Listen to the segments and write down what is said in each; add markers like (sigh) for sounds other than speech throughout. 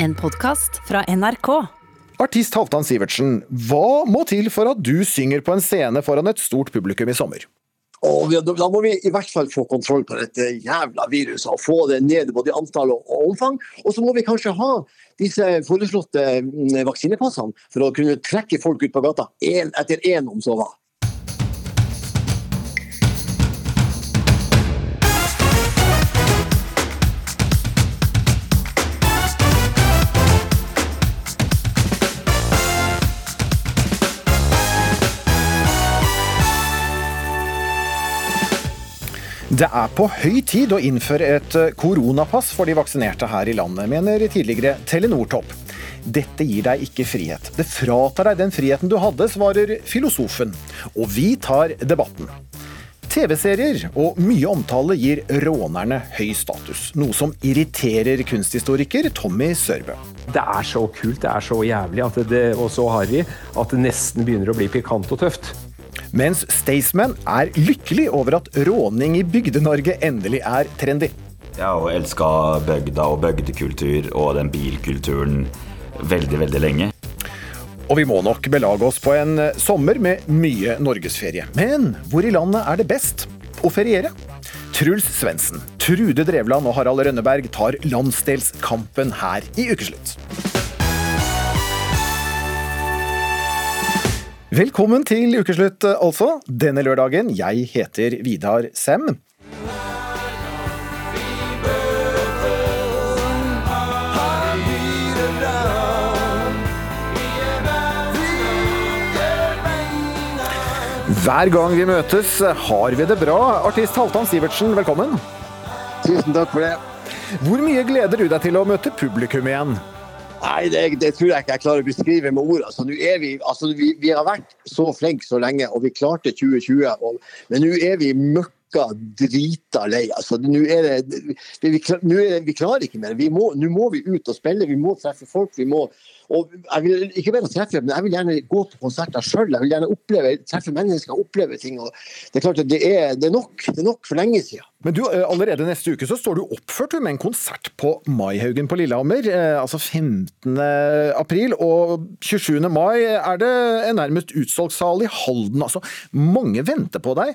En podkast fra NRK. Artist Halvdan Sivertsen, hva må til for at du synger på en scene foran et stort publikum i sommer? Og Da må vi i hvert fall få kontroll på dette jævla viruset og få det ned både i antall og omfang. Og så må vi kanskje ha disse foreslåtte mm, vaksinepassene for å kunne trekke folk ut på gata én etter én, om så hva. Det er på høy tid å innføre et eh, koronapass for de vaksinerte her i landet, mener tidligere Telenor-topp. Dette gir deg ikke frihet. Det fratar deg den friheten du hadde, svarer filosofen. Og vi tar debatten. TV-serier og mye omtale gir rånerne høy status, noe som irriterer kunsthistoriker Tommy Sørbø. Det er så kult, det er så jævlig det, og så harry at det nesten begynner å bli pikant og tøft. Mens Staysman er lykkelig over at råning i Bygde-Norge endelig er trendy. Jeg har jo elska bygda og bygdekultur og den bilkulturen veldig, veldig lenge. Og vi må nok belage oss på en eh, sommer med mye norgesferie. Men hvor i landet er det best å feriere? Truls Svendsen, Trude Drevland og Harald Rønneberg tar landsdelskampen her i Ukeslutt. Velkommen til Ukeslutt, altså. Denne lørdagen. Jeg heter Vidar Sem. Hver gang vi møtes, har vi det bra. Artist Halvdan Sivertsen, velkommen. Tusen takk for det. Hvor mye gleder du deg til å møte publikum igjen? Nei, det, det tror jeg ikke jeg klarer å beskrive med ord. Altså, vi, altså, vi, vi har vært så flinke så lenge, og vi klarte 2020. Og, men nå er vi møkka drita lei. Altså, nå er det, vi, vi, er det, vi klarer ikke mer. Nå må vi ut og spille, vi må treffe folk. vi må og jeg vil ikke bare treffe, men jeg vil gjerne gå på konserter sjøl. Jeg vil gjerne oppleve, treffe mennesker, oppleve ting. og Det er klart at det er, det er nok. Det er nok for lenge siden. Men du, eh, allerede neste uke så står du oppført med en konsert på Maihaugen på Lillehammer. Eh, altså 15. april. Og 27. mai er det en nærmest utsolgt sal i Halden. Altså, mange venter på deg.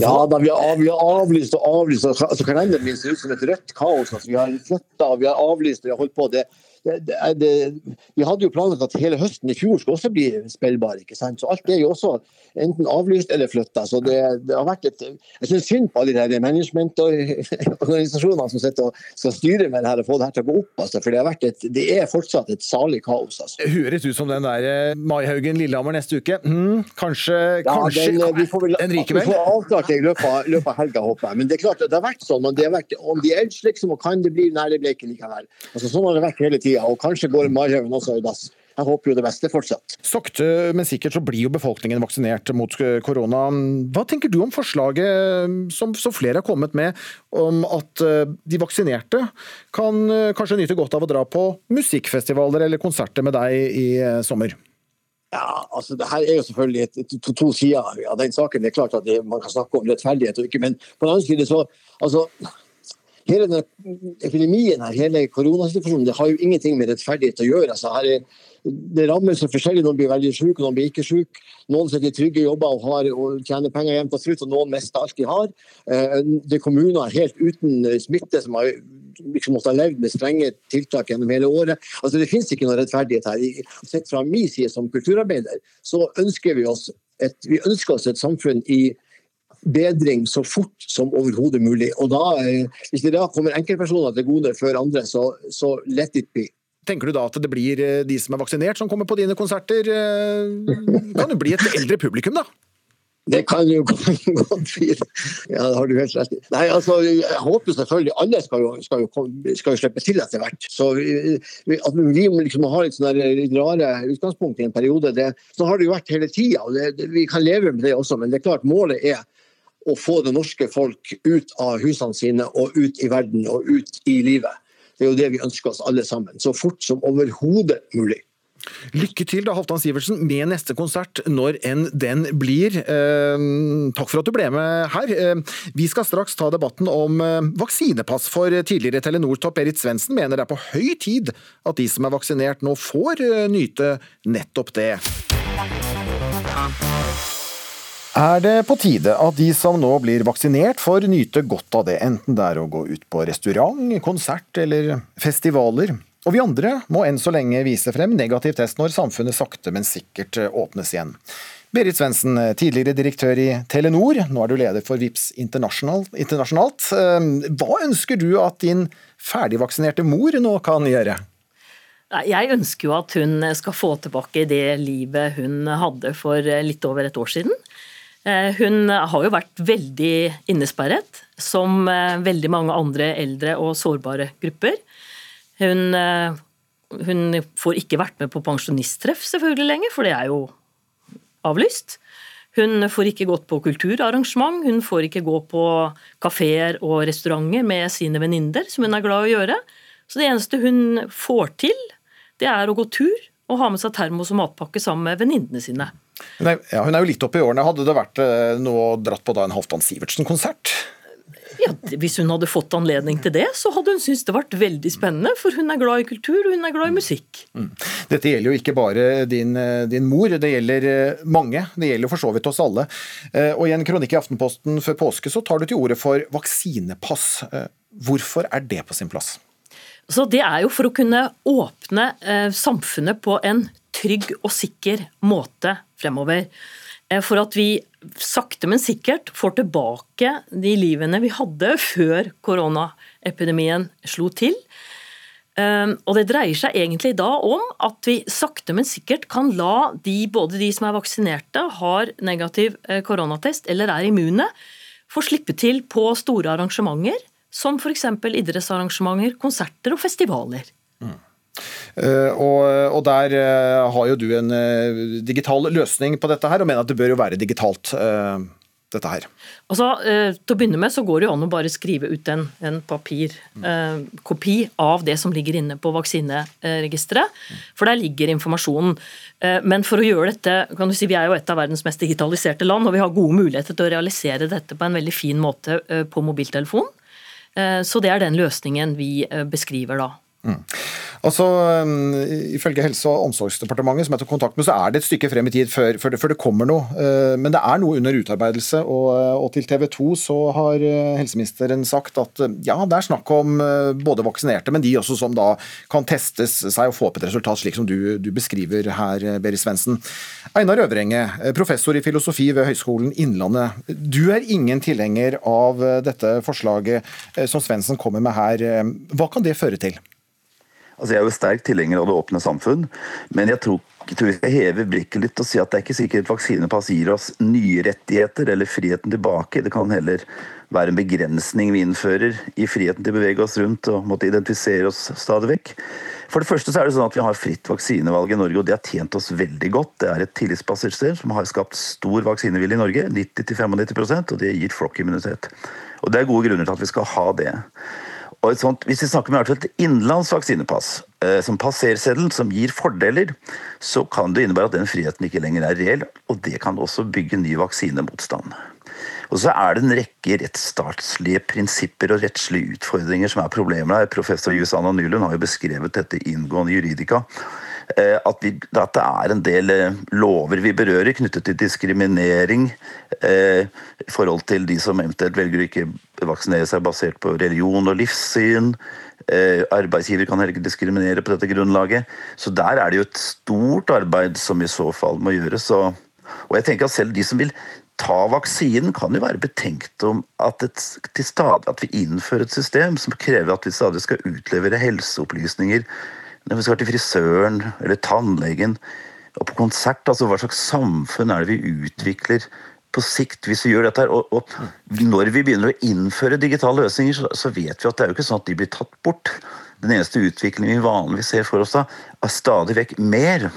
Ja, da vi har, vi har avlyst og avlyst. altså Kalenderen min ser ut som et rødt kaos. Altså, vi har flytta, vi har avlyst og vi har holdt på. Det, det, det, vi hadde jo planlagt at hele høsten i fjor skulle også bli spillbar. ikke sant? Så alt er jo også enten avlyst eller flytta. Så det, det har vært et Jeg syns synd på alle de der management-organisasjonene som sitter og skal styre med det her og få det her til å gå opp. Altså, for det, har vært et, det er fortsatt et salig kaos. altså. Høres ut som den der eh, Maihaugen Lillehammer neste uke. Mm, kanskje, Ja, kanskje den, eh, vi får vel Den ryker vi får avklart det i løpet av, løpet av helga, håper jeg. Men det er klart det har vært sånn. Men det har vært on the edge, liksom. Og kan det bli? Nei, det ble ikke likevel. Altså, sånn har det vært hele tida. Og kanskje går Marhaugen også i dass. Jeg håper jo det beste fortsatt. Sakte, men sikkert så blir jo befolkningen vaksinert mot korona. Hva tenker du om forslaget som, som flere har kommet med, om at eh, de vaksinerte kan eh, kanskje nyte godt av å dra på musikkfestivaler eller konserter med deg i eh, sommer? Ja, altså det her er jo selvfølgelig et, et, to, to sider av den saken. Det er klart at det, man kan snakke om rettferdighet og ikke, men på den annen side så altså, Hele denne epidemien her, hele koronasituasjonen, det har jo ingenting med rettferdighet å gjøre. Altså, er, det rammer så forskjellig. Noen blir veldig syke, noen blir ikke syke. Noen sitter i trygge jobber og, har, og tjener penger jevnt og trutt, og noen mister alt de har. Eh, Det er kommuner helt uten smitte som har liksom måtte ha levd med strenge tiltak gjennom hele året. Altså Det finnes ikke noe rettferdighet her. Sett fra min side som kulturarbeider, så ønsker vi oss et, vi ønsker oss et samfunn i bedring så fort som overhodet mulig. Og da, eh, Hvis det da kommer enkeltpersoner til gode før andre, så, så let it be. Tenker du da at det blir eh, de som er vaksinert som kommer på dine konserter? eh, Kan jo bli et eldre publikum, da? Det kan jo (laughs) godt bli. Ja, det har du helt rett i. Nei, altså, jeg håper selvfølgelig alle skal jo, skal jo, skal jo slippe til etter hvert. Så vi, at vi liksom har litt sånne litt rare utgangspunkt i en periode, det, så har det jo vært hele tida. Vi kan leve med det også, men det er klart målet er å få det norske folk ut av husene sine og ut i verden og ut i livet. Det er jo det vi ønsker oss alle sammen. Så fort som overhodet mulig. Lykke til da, Halvdan Sivertsen, med neste konsert, når enn den blir. Eh, takk for at du ble med her. Eh, vi skal straks ta debatten om eh, vaksinepass, for tidligere Telenor-topp Berit Svendsen mener det er på høy tid at de som er vaksinert nå får eh, nyte nettopp det. Er det på tide at de som nå blir vaksinert får nyte godt av det, enten det er å gå ut på restaurant, konsert eller festivaler? Og vi andre må enn så lenge vise frem negativ test når samfunnet sakte, men sikkert åpnes igjen. Berit Svendsen, tidligere direktør i Telenor, nå er du leder for VIPS internasjonalt. Hva ønsker du at din ferdigvaksinerte mor nå kan gjøre? Jeg ønsker jo at hun skal få tilbake det livet hun hadde for litt over et år siden. Eh, hun har jo vært veldig innesperret, som eh, veldig mange andre eldre og sårbare grupper. Hun, eh, hun får ikke vært med på pensjonisttreff selvfølgelig lenger, for det er jo avlyst. Hun får ikke gått på kulturarrangement, hun får ikke gå på kafeer og restauranter med sine venninner, som hun er glad i å gjøre. Så det eneste hun får til, det er å gå tur og ha med seg termos og matpakke sammen med venninnene sine. Hun er, ja, hun er jo litt oppe i årene. Hadde det vært eh, noe dratt på da en Halvdan Sivertsen-konsert? Ja, Hvis hun hadde fått anledning til det, så hadde hun syntes det vært veldig spennende. For hun er glad i kultur, og hun er glad i musikk. Mm. Dette gjelder jo ikke bare din, eh, din, mor, det gjelder eh, mange. Det gjelder for så vidt oss alle. Og I en kronikk i Aftenposten før påske så tar du til orde for vaksinepass. Hvorfor er det på sin plass? Så Det er jo for å kunne åpne samfunnet på en trygg og sikker måte fremover. Eh, for at vi sakte, men sikkert får tilbake de livene vi hadde før koronaepidemien slo til. Eh, og Det dreier seg egentlig da om at vi sakte, men sikkert kan la de, både de som er vaksinerte, har negativ eh, koronatest eller er immune, få slippe til på store arrangementer, som f.eks. idrettsarrangementer, konserter og festivaler. Mm. Eh, og, og, der eh, har jo du en eh, digital løsning på dette her, og mener at det bør jo være digitalt. Dette her. Altså, til å begynne med så går det jo an å bare skrive ut en, en papirkopi eh, av det som ligger inne på vaksineregisteret, for der ligger informasjonen. Eh, men for å gjøre dette, kan du si vi er jo et av verdens mest digitaliserte land, og vi har gode muligheter til å realisere dette på en veldig fin måte eh, på mobiltelefon. Så det er den løsningen vi beskriver da. Mm. Altså, Ifølge Helse- og omsorgsdepartementet, som jeg tok kontakt med, så er det et stykke frem i tid før, før, det, før det, kommer noe. Uh, men det er noe under utarbeidelse. Og, uh, og til TV 2 så har uh, helseministeren sagt at ja, det er snakk om både vaksinerte, men de også som da kan testes seg og få opp et resultat, slik som du, du beskriver her, Berit Svendsen. Einar Øvrenge, professor i filosofi ved Høgskolen Innlandet. Du er ingen tilhenger av dette forslaget som Svendsen kommer med her. Hva kan det føre til? Altså, jeg er jo sterk tilhenger av det åpne samfunn, men jeg tror, jeg tror, vi skal heve blikket litt og si at det er ikke sikkert vaksinepass gir oss nye rettigheter eller friheten tilbake. Det kan heller være en begrensning vi innfører i friheten til å bevege oss rundt og måtte identifisere oss stadig vekk. For det første så er det sånn at Vi har fritt vaksinevalg i Norge, og det har tjent oss veldig godt. Det er et tillitsbasert som har skapt stor vaksinevilje i Norge, 90-95% og det gir flokkimmunitet. Og Det er gode grunner til at vi skal ha det. Og et sånt, hvis vi snakker med et innenlands vaksinepass, eh, som passerseddel, som gir fordeler, så kan det innebære at den friheten ikke lenger er reell, og det kan også bygge ny vaksinemotstand. Og så er det en rekke rettsstatslige prinsipper og rettslige utfordringer som er problemet her. Professor Jusanna Nylund har jo beskrevet dette inngående Juridika. Eh, at, vi, at, det er en del eh, lover vi berører knyttet til diskriminering eh, i forhold til de som eventuelt velger å ikke vaksinere seg basert på religion og livssyn. Eh, arbeidsgiver kan heller ikke diskriminere på dette grunnlaget. Så der er det jo et stort arbeid som i så fall må gjøres. Og, og jeg tenker at selv de som vil ta vaksinen, kan jo være betenkt om at, et, stadig, at vi innfører et system som krever at vi stadig skal utlevere helseopplysninger når vi skal til frisøren eller tannlegen og på konsert, altså hva slags samfunn er det vi utvikler på sikt hvis vi gjør dette her? Og, og når vi begynner å innføre digitale løsninger, så, så, vet vi at det er jo ikke sånn at de blir tatt bort. Den eneste utviklingen vi vanligvis ser for oss da, er stadig vekk mer.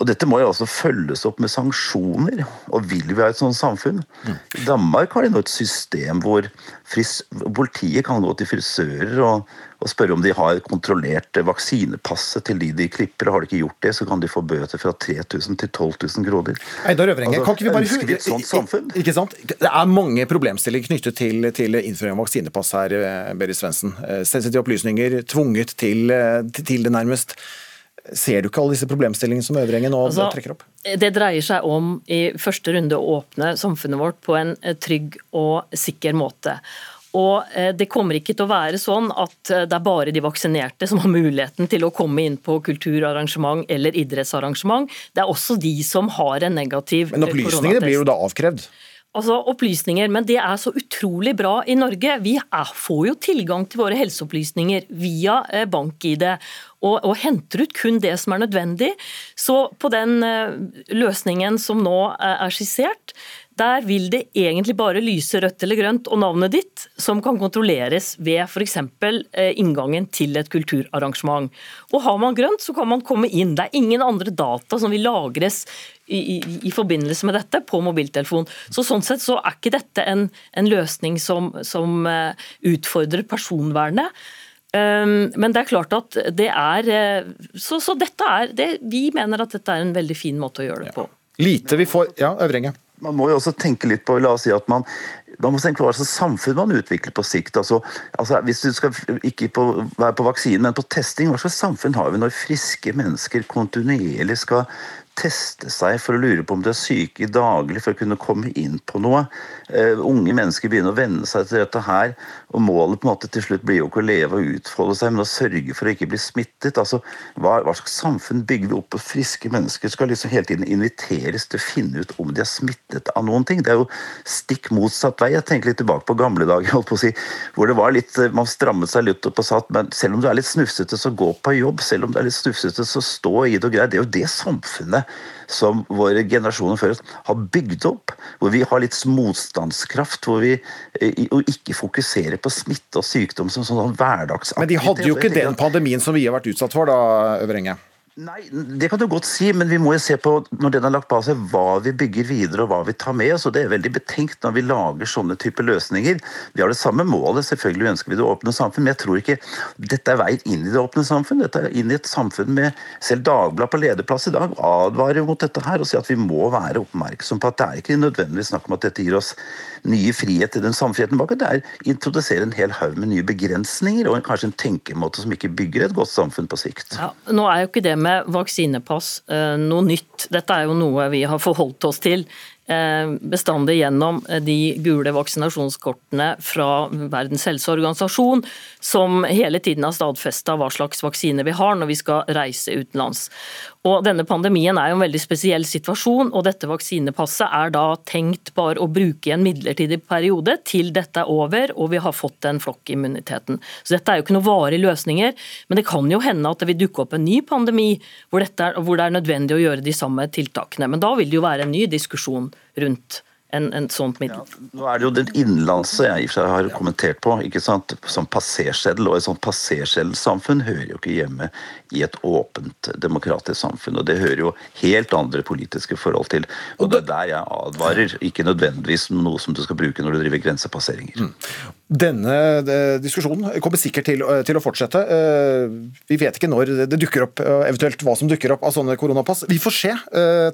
Og dette må jo også følges opp med sanksjoner. Og vil vi ha et sånt samfunn? I Danmark har de nå et system hvor fris politiet kan gå til frisører og, og spørre om de har kontrollert vaksinepasset til de de klipper. og Har de ikke gjort det, så kan de få bøter fra 3000 til 12 000 kroner. Eidar Øvrenge, Altså, kan ikke vi bare ønsker vi et sånt samfunn? Ikke sant? Det er mange problemstillinger knyttet til, til innføring av vaksinepass her, eh, Berit Svendsen. Eh, Sensitive opplysninger, tvunget til, eh, til det nærmest. Ser du ikke alle disse problemstillingene som Øvrenge nå Altså, trekker opp? Det dreier seg om i første runde å åpne samfunnet vårt på en trygg og sikker måte. Og eh, Det kommer ikke til å være sånn at eh, det er bare de vaksinerte som har muligheten til å komme inn på kulturarrangement eller idrettsarrangement. Det er også de som har en negativ Men eh, opplysningene blir jo da avkrevd. Altså opplysninger, men det er så utrolig bra i Norge. Vi er, får jo tilgang til våre helseopplysninger via bank-ID. Og, henter ut kun det som er nødvendig. Så på den løsningen som nå er skissert, der vil det egentlig bare lyse rødt eller grønt og navnet ditt, som kan kontrolleres ved f.eks. inngangen til et kulturarrangement. Og Har man grønt, så kan man komme inn. Det er ingen andre data som vil lagres i, i, i forbindelse med dette på mobiltelefon. Så Sånn sett så er ikke dette en, en løsning som, som eh, utfordrer personvernet. Um, Men det er klart at det er eh, Så, så dette er det, Vi mener at dette er en veldig fin måte å gjøre det på. Lite vi får Ja, Øvrenge. Man må jo også tenke litt på la oss si at man, man må tenke på hva slags samfunn man utvikler på sikt. Altså, altså Hvis du skal ikke på, være på vaksinen, men på testing, hva slags samfunn har vi når friske mennesker kontinuerlig skal teste seg for å lure på om de er syke daglig for å kunne komme inn på noe. Uh, unge mennesker begynner å venne seg til dette her, og målet på en måte til slutt blir jo ikke å leve og utfolde seg, men å sørge for å ikke bli smittet. Altså, hva, hva slags samfunn bygger vi opp? på friske mennesker skal liksom hele tiden inviteres til å finne ut om de er smittet av noen ting. Det er jo stikk motsatt vei. Jeg tenker litt tilbake på gamle dager, holdt på å si, hvor det var litt, man strammet seg litt opp og satt, men selv om du er litt snufsete, så gå på jobb. Selv om du er litt snufsete, så stå i det og greier. Det er jo det samfunnet som våre generasjoner før oss har bygd opp. Hvor vi har litt motstandskraft, hvor vi eh, ikke fokuserer på smitte og sykdom som sånn hverdagsaktivitet. Men de hadde jo ikke den pandemien som vi har vært utsatt for, da, Øvrenge. Nei, det kan du godt si, men vi må jo se på når den har lagt bak seg, hva vi bygger videre og hva vi tar med oss. og Det er veldig betenkt når vi lager sånne typer løsninger. Vi har det samme målet, selvfølgelig ønsker vi det åpne samfunn, men jeg tror ikke dette er veien inn i det åpne samfunn. Dette er inn i et samfunn med Selv Dagbladet på lederplass i dag advarer mot dette her og sier at vi må være oppmerksom på at det er ikke nødvendigvis snakk om at dette gir oss nye frihet i den samfriheten bak. Det er å introdusere en hel haug med nye begrensninger og kanskje en tenkemåte som ikke bygger et godt samfunn på sikt. Ja, nå er jo ikke det med vaksinepass eh, noe nytt. Dette er jo noe vi har forholdt oss til eh, bestandig gjennom eh, de gule vaksinasjonskortene fra Verdens helseorganisasjon, som hele tiden har stadfesta hva slags vaksine vi har når vi skal reise utenlands. Og Denne pandemien er jo en veldig spesiell situasjon, og dette vaksinepasset er da tenkt bare å bruke i en midlertidig periode til dette er over og vi har fått den flokkimmuniteten. Så dette er jo ikke noen varige løsninger, men det kan jo hende at det vil dukke opp en ny pandemi hvor, er, hvor det er nødvendig å gjøre de samme tiltakene. Men da vil det jo være en ny diskusjon rundt en, en sånt middel. Nå er det jo den innenlandse jeg i og for seg har kommentert på, ikke sant, som passerseddel. Og et sånt passerseddelsamfunn hører jo ikke hjemme i et åpent, demokratisk samfunn. Og det hører jo helt andre politiske forhold til. Og det er der jeg advarer, ikke nødvendigvis noe som du skal bruke når du driver grensepasseringer. Denne eh, diskusjonen kommer sikkert til, eh, til å fortsette. Eh, Vi vet ikke når det dukker opp, eventuelt hva som dukker opp av sånne koronapass. Vi får se.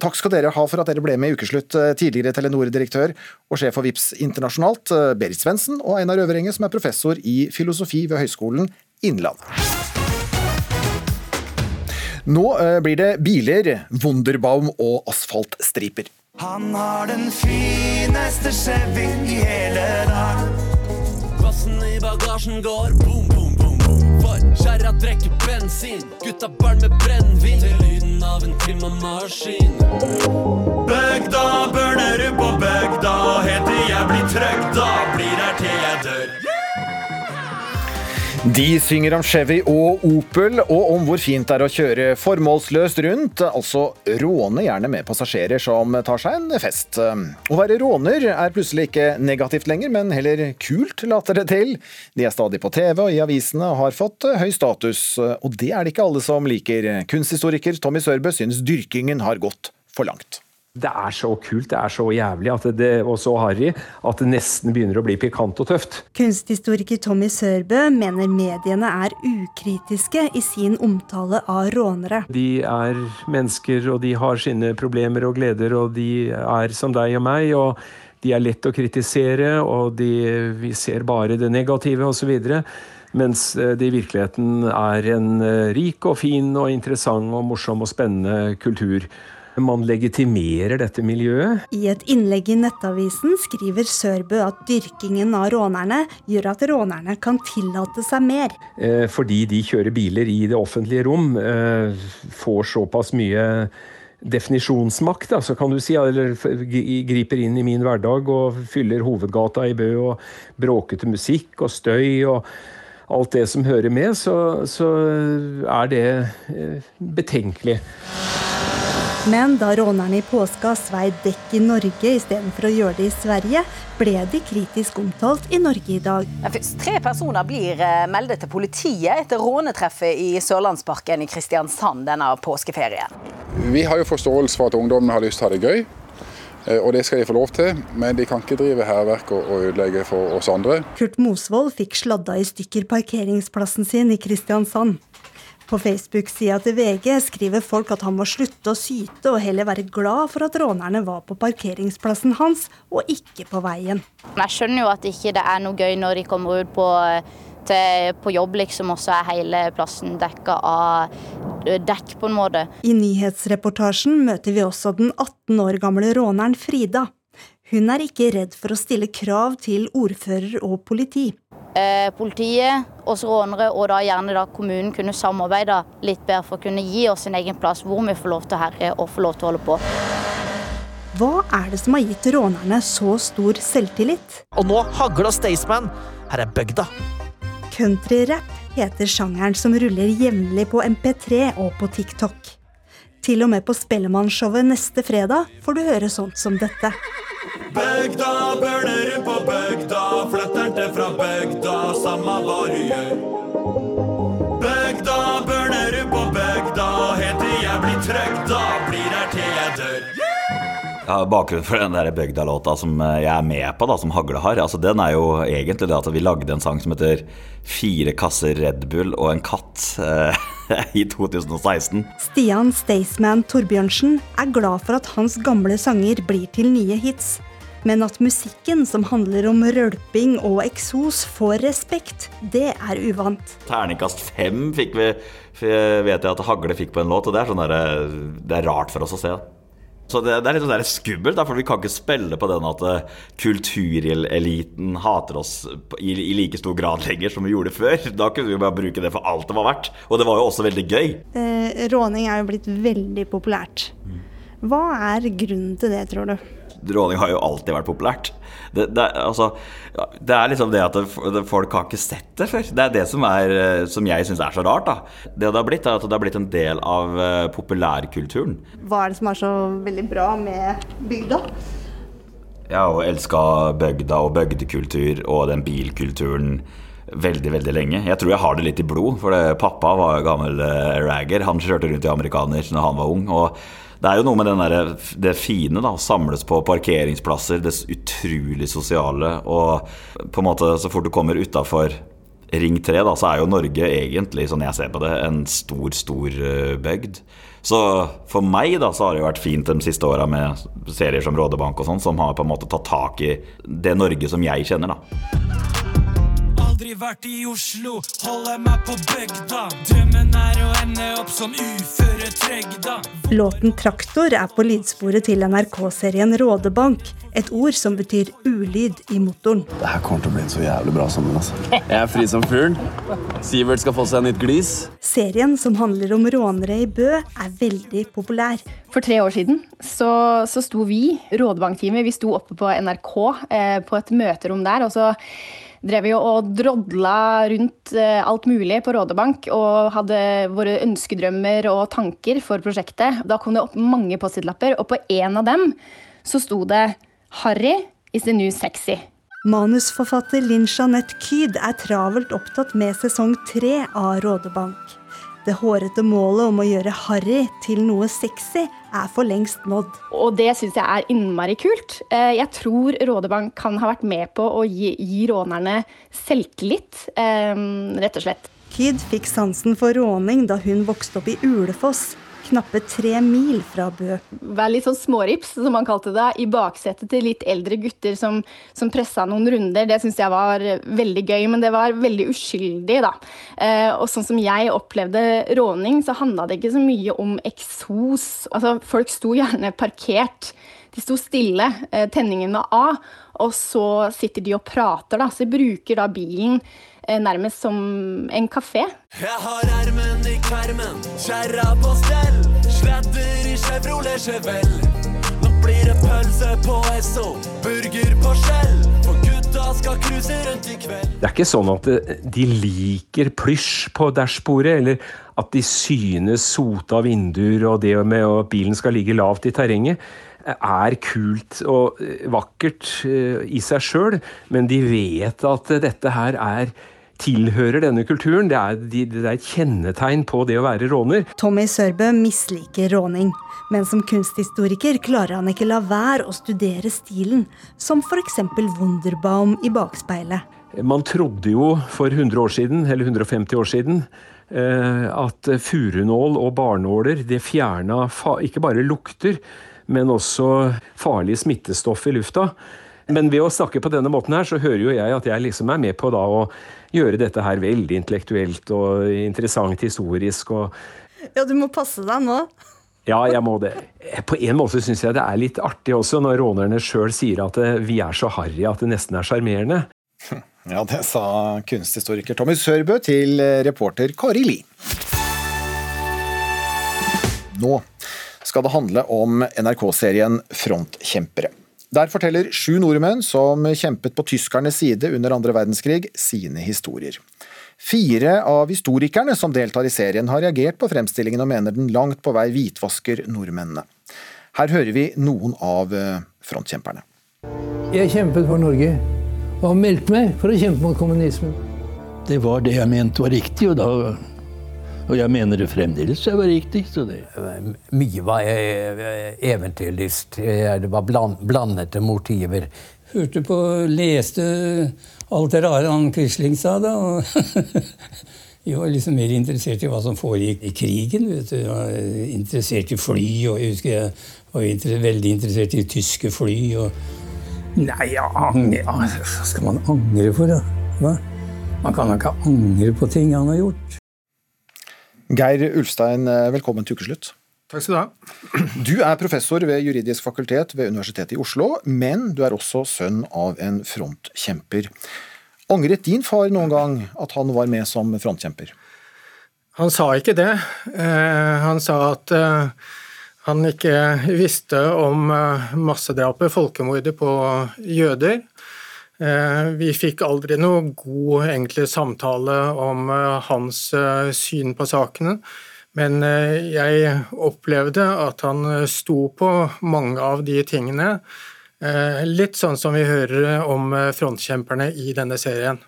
Takk skal dere ha for at dere ble med i Ukeslutt, tidligere Telenor-direktør og sjef for VIPS internasjonalt, Berit Svendsen, og Einar Øverenge, som er professor i filosofi ved Høgskolen Innlandet. Nå blir det biler, Wunderbaum og asfaltstriper. Han har den fineste Chevy i hele dag. Bassen i bagasjen går boom, boom, boom. boom. For kjerra drikker bensin, gutta barn med brennevin. Til lyden av en klimamaskin. Bøgda, Børnerud på Bøgda, Helt til jeg blir trøgg, da blir her til jeg dør. De synger om Chevy og Opel, og om hvor fint det er å kjøre formålsløst rundt, altså råne gjerne med passasjerer som tar seg en fest. Å være råner er plutselig ikke negativt lenger, men heller kult, later det til. De er stadig på TV og i avisene og har fått høy status, og det er det ikke alle som liker. Kunsthistoriker Tommy Sørbø synes dyrkingen har gått for langt. Det er så kult, det er så jævlig at det, og så harry at det nesten begynner å bli pikant og tøft. Kunsthistoriker Tommy Sørbø mener mediene er ukritiske i sin omtale av rånere. De er mennesker, og de har sine problemer og gleder, og de er som deg og meg. og de er lett å kritisere, og de, vi ser bare det negative osv. Mens eh, det i virkeligheten er en eh, rik og fin og interessant og morsom og spennende kultur. Man legitimerer dette miljøet. I et innlegg i Nettavisen skriver Sørbø at dyrkingen av rånerne gjør at rånerne kan tillate seg mer. Eh, fordi de kjører biler i det offentlige rom, får såpass mye definisjonsmakt, da, så kan du si, eller griper inn i min hverdag og fyller hovedgata i Bø og bråkete musikk og støy og alt det som hører med, så, så er det eh, betenkelig. Men da rånerne i påska svei dekk i Norge istedenfor å gjøre det i Sverige, ble de kritisk omtalt i Norge i dag. Tre personer blir eh, meldet til politiet etter rånetreffet i Sørlandsparken i Kristiansand denne påskeferien. Vi har jo forståelse for at ungdommene har lyst til å ha det gøy. Eh, og det skal de få lov til, men de kan ikke drive hærverk og ødelegge for oss andre. Kurt Mosvold fikk sladda i stykker parkeringsplassen sin i Kristiansand. På Facebook-sida til VG skriver folk at han må slutte å syte og heller være glad for at rånerne var på parkeringsplassen hans, og ikke på veien. Jeg skjønner jo at ikke det er noe gøy når de kommer ut på, til, på jobb, liksom, og så er hele plassen dekka av dekk, på en måte. I nyhetsreportasjen møter vi også den 18 år gamle råneren Frida. Hun er ikke redd for å stille krav til ordfører og politi politiet, oss rånere og da gjerne da kommunen kunne samarbeide litt bedre for å kunne gi oss en egen plass hvor vi får lov til å herje og får lov til å holde på. Hva er det som har gitt rånerne så stor selvtillit? Og nå hagler Staysman. Her er bygda. Countryrap heter sjangeren som ruller jevnlig på MP3 og på TikTok. Til og med på Spellemannshowet neste fredag får du høre sånt som dette. Bygda burner på bygda, flytter til fra bygda, samme hva du gjør. Bygda burner på bygda, helt til jeg blir trygda, blir Ja, bakgrunnen for den der Bygda-låta som eh, jeg er med på, da, som Hagle har, altså den er jo egentlig det at vi lagde en sang som heter 'Fire kasser Red Bull og en katt' eh, (laughs) i 2016. Stian Staysman Torbjørnsen er glad for at hans gamle sanger blir til nye hits. Men at musikken som handler om rølping og eksos får respekt, det er uvant. Terningkast fem fikk vi, vet jeg at Hagle fikk på en låt, og det er, sånn der, det er rart for oss å se. Så det, det er litt sånn skummelt, for vi kan ikke spille på den at uh, kultureliten hater oss i, i, like stor grad lenger som vi gjorde før. Da kunne vi bare bruke det for alt det var verdt. Og det var jo også veldig gøy. Eh, råning er jo blitt veldig populært. Hva er grunnen til det, tror du? Råning har jo alltid vært populært. Det, det, altså, det er liksom det at folk har ikke sett det før. Det er det som, er, eh, som jeg syns er så rart. da. Det det har blitt, er at det har blitt en del av uh, populærkulturen. Hva er det som er så veldig bra med bygda? Jeg har jo elska bygda og bygdekultur og den bilkulturen veldig veldig lenge. Jeg tror jeg har det litt i blod, for det, pappa var gammel uh, ragger. Han kjørte rundt i amerikaner når han var ung. og det er jo noe med der, det fine, da. Samles på parkeringsplasser, det utrolig sosiale. Og på en måte, så fort du kommer utafor Ring 3, da, så er jo Norge egentlig, sånn jeg ser på det, en stor, stor uh, bygd. Så for meg da, så har det jo vært fint de siste åra med serier som Rådebank og sånn, som har på en måte tatt tak i det Norge som jeg kjenner, da aldri vært i Oslo, holder meg på bygda. Drømmen er å ende opp som uføretrygda. Låten 'Traktor' er på lydsporet til NRK-serien Rådebank. Et ord som betyr ulyd i motoren. Det her kommer til å bli en så jævlig bra sammen. Altså. Jeg er fri som fuglen. Sivert skal få seg nytt glis. Serien som handler om rånere i Bø, er veldig populær. For tre år siden så, så sto vi, Rådebankteamet, vi sto oppe på NRK eh, på et møterom der. og så drev jo og drodla rundt eh, alt mulig på Rådebank og hadde våre ønskedrømmer og tanker for prosjektet. Da kom det opp mange Post-It-lapper, og på en av dem så sto det 'Harry is the new sexy'. Manusforfatter Linn Jeanette Kyd er travelt opptatt med sesong tre av Rådebank. Det hårete målet om å gjøre harry til noe sexy er for lengst nådd. Og det syns jeg er innmari kult. Eh, jeg tror Rådebank kan ha vært med på å gi, gi rånerne selvtillit, eh, rett og slett. Kid fikk sansen for råning da hun vokste opp i Ulefoss, knappe tre mil fra Bø. Vær litt sånn smårips, som man kalte det, i baksetet til litt eldre gutter som, som pressa noen runder. Det syns jeg var veldig gøy, men det var veldig uskyldig, da. Eh, og sånn som jeg opplevde råning, så handla det ikke så mye om eksos. Altså, folk sto gjerne parkert. De sto stille, eh, tenningen var av, og så sitter de og prater, da. Så de bruker da bilen nærmest som en kafé. Jeg har ermen i kvermen, kjerra på stell. Sladder i Chevrolet Chevelle. Nå blir det pølse på Esso, burger på Skjell. For gutta skal cruise rundt i kveld. Det er ikke sånn at eh, de liker plysj på dashbordet, eller at de synes sota vinduer og det med at bilen skal ligge lavt i terrenget eh, er kult og eh, vakkert i seg sjøl, men de vet at dette her er tilhører denne kulturen. Det er, det er, et kjennetegn på det å være råner. Tommy Sørbø misliker råning, men som kunsthistoriker klarer han ikke la være å studere stilen, som f.eks. Wunderbaum i bakspeilet. Man trodde jo for 100 år siden, eller 150 år siden, at furunål og barnåler det fjerna ikke bare lukter, men også farlige smittestoff i lufta. Men ved å snakke på denne måten her, så hører jo jeg at jeg liksom er med på da å gjøre dette her veldig intellektuelt og interessant historisk og Ja, du må passe deg nå. Ja, jeg må det. På en måte syns jeg det er litt artig også, når rånerne sjøl sier at vi er så harry at det nesten er sjarmerende. (laughs) Ja, det sa kunsthistoriker Tommy Sørbø til reporter Kari Li. Nå skal det handle om NRK-serien Frontkjempere. Der forteller sju nordmenn som kjempet på tyskernes side under andre verdenskrig, sine historier. Fire av historikerne som deltar i serien, har reagert på fremstillingen og mener den langt på vei hvitvasker nordmennene. Her hører vi noen av frontkjemperne. Jeg kjempet for Norge, og har meldt meg for å kjempe mot kommunismen. Det var det jeg mente var riktig, og, da, og jeg mener det fremdeles var riktig. så Det. Mye var eventyrlyst. Det var bland, blandede motiver. Hørte på, leste alt det rare han Quisling sa, da. Vi (laughs) var liksom mer interessert i hva som foregikk i krigen. vet du. Interessert i fly, og jeg husker jeg var veldig interessert i tyske fly. og Nei, jeg angrer hva skal man angre for, da? Hva? Man kan ikke angre på ting han har gjort. Geir Ulstein, velkommen til ukeslutt. Takk skal du ha. Du er professor ved juridisk fakultet ved Universitetet i Oslo, men du er også sønn av en frontkjemper. Angret din far noen gang at han var med som frontkjemper? Han sa ikke det. Han sa at han ikke visste om massedrapet, folkemordet på jøder. Vi fikk aldri noe god egentlig samtale om hans syn på sakene. Men jeg opplevde at han sto på mange av de tingene. Litt sånn som vi hører om frontkjemperne i denne serien.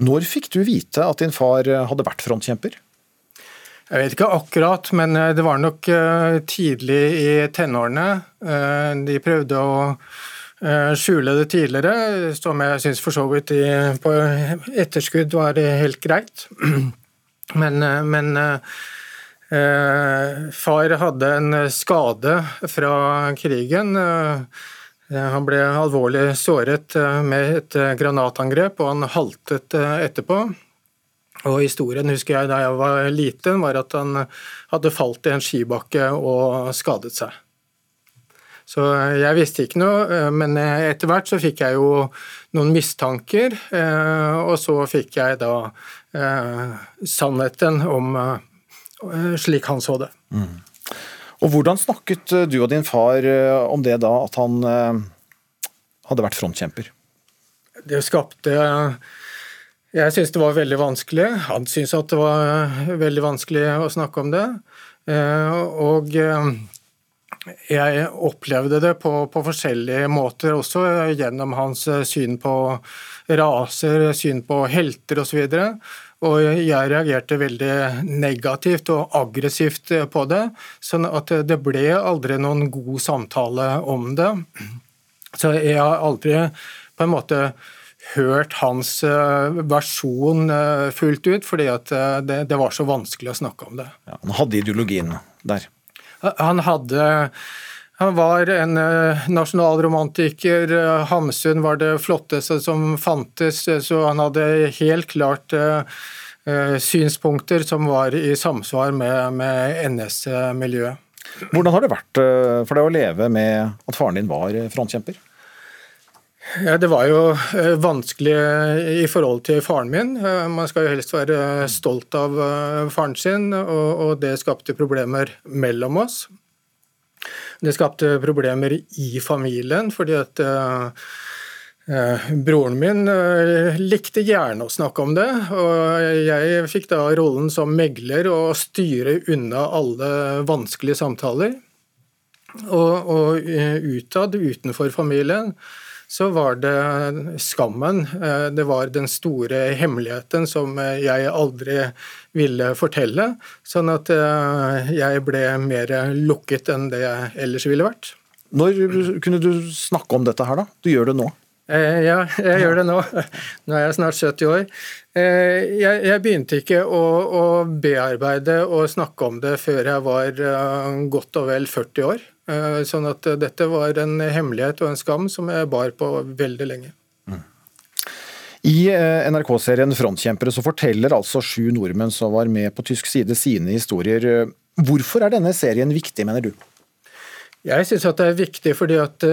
Når fikk du vite at din far hadde vært frontkjemper? Jeg vet ikke akkurat, men det var nok tidlig i tenårene. De prøvde å skjule det tidligere, som jeg syns for så vidt på etterskudd var helt greit. (clears throat) Men, men eh, far hadde en skade fra krigen. Han ble alvorlig såret med et granatangrep, og han haltet etterpå. Og Historien husker jeg da jeg var liten, var at han hadde falt i en skibakke og skadet seg. Så jeg visste ikke noe, men etter hvert så fikk jeg jo noen mistanker, og så fikk jeg da sannheten om slik han så det. Mm. Og Hvordan snakket du og din far om det da, at han hadde vært frontkjemper? Det skapte Jeg syns det var veldig vanskelig. Han syntes at det var veldig vanskelig å snakke om det. Og jeg opplevde det på, på, forskjellige måter, også gjennom hans syn på raser, syn på helter osv. Og, jeg reagerte veldig negativt og aggressivt på det, sånn at det ble aldri noen god samtale om det. Så jeg har aldri på en måte hørt hans eh, versjon eh, fullt ut, fordi eh, det, det, var så vanskelig å snakke om det. Ja, han hadde ideologien der? Han hadde han var en nasjonalromantiker. Hamsun var det flotteste som fantes, så han hadde helt klart synspunkter som var i samsvar med, med NS-miljøet. Hvordan har det vært for deg å leve med at faren din var frontkjemper? Ja, Det var jo eh, vanskelig i forhold til faren min. Eh, man skal jo helst være stolt av eh, faren sin, og det skapte problemer mellom oss. Det skapte problemer i familien, fordi at Broren min likte gjerne å snakke om det, og jeg fikk da rollen som megler og styre unna alle vanskelige samtaler. Og, og utad, utenfor familien, så var det skammen. Eh, det var den store hemmeligheten som eh, jeg aldri ville fortelle. Sånn at eh, jeg ble mer lukket enn det jeg ellers ville vært. Når kunne du snakke om dette her, da? Du gjør det nå? Ja, jeg gjør det nå. (laughs) Nå er jeg snart 70 år. Jeg, jeg begynte ikke å, å, bearbeide og snakke om det før jeg var godt og vel 40 år. Eh, sånn at eh, dette var en hemmelighet og en skam som jeg bar på veldig lenge. Mm. I eh, NRK-serien Frontkjempere så forteller altså sju nordmenn som var med på tysk side sine historier. Hvorfor er denne serien viktig, mener du? Jeg syns det er viktig fordi at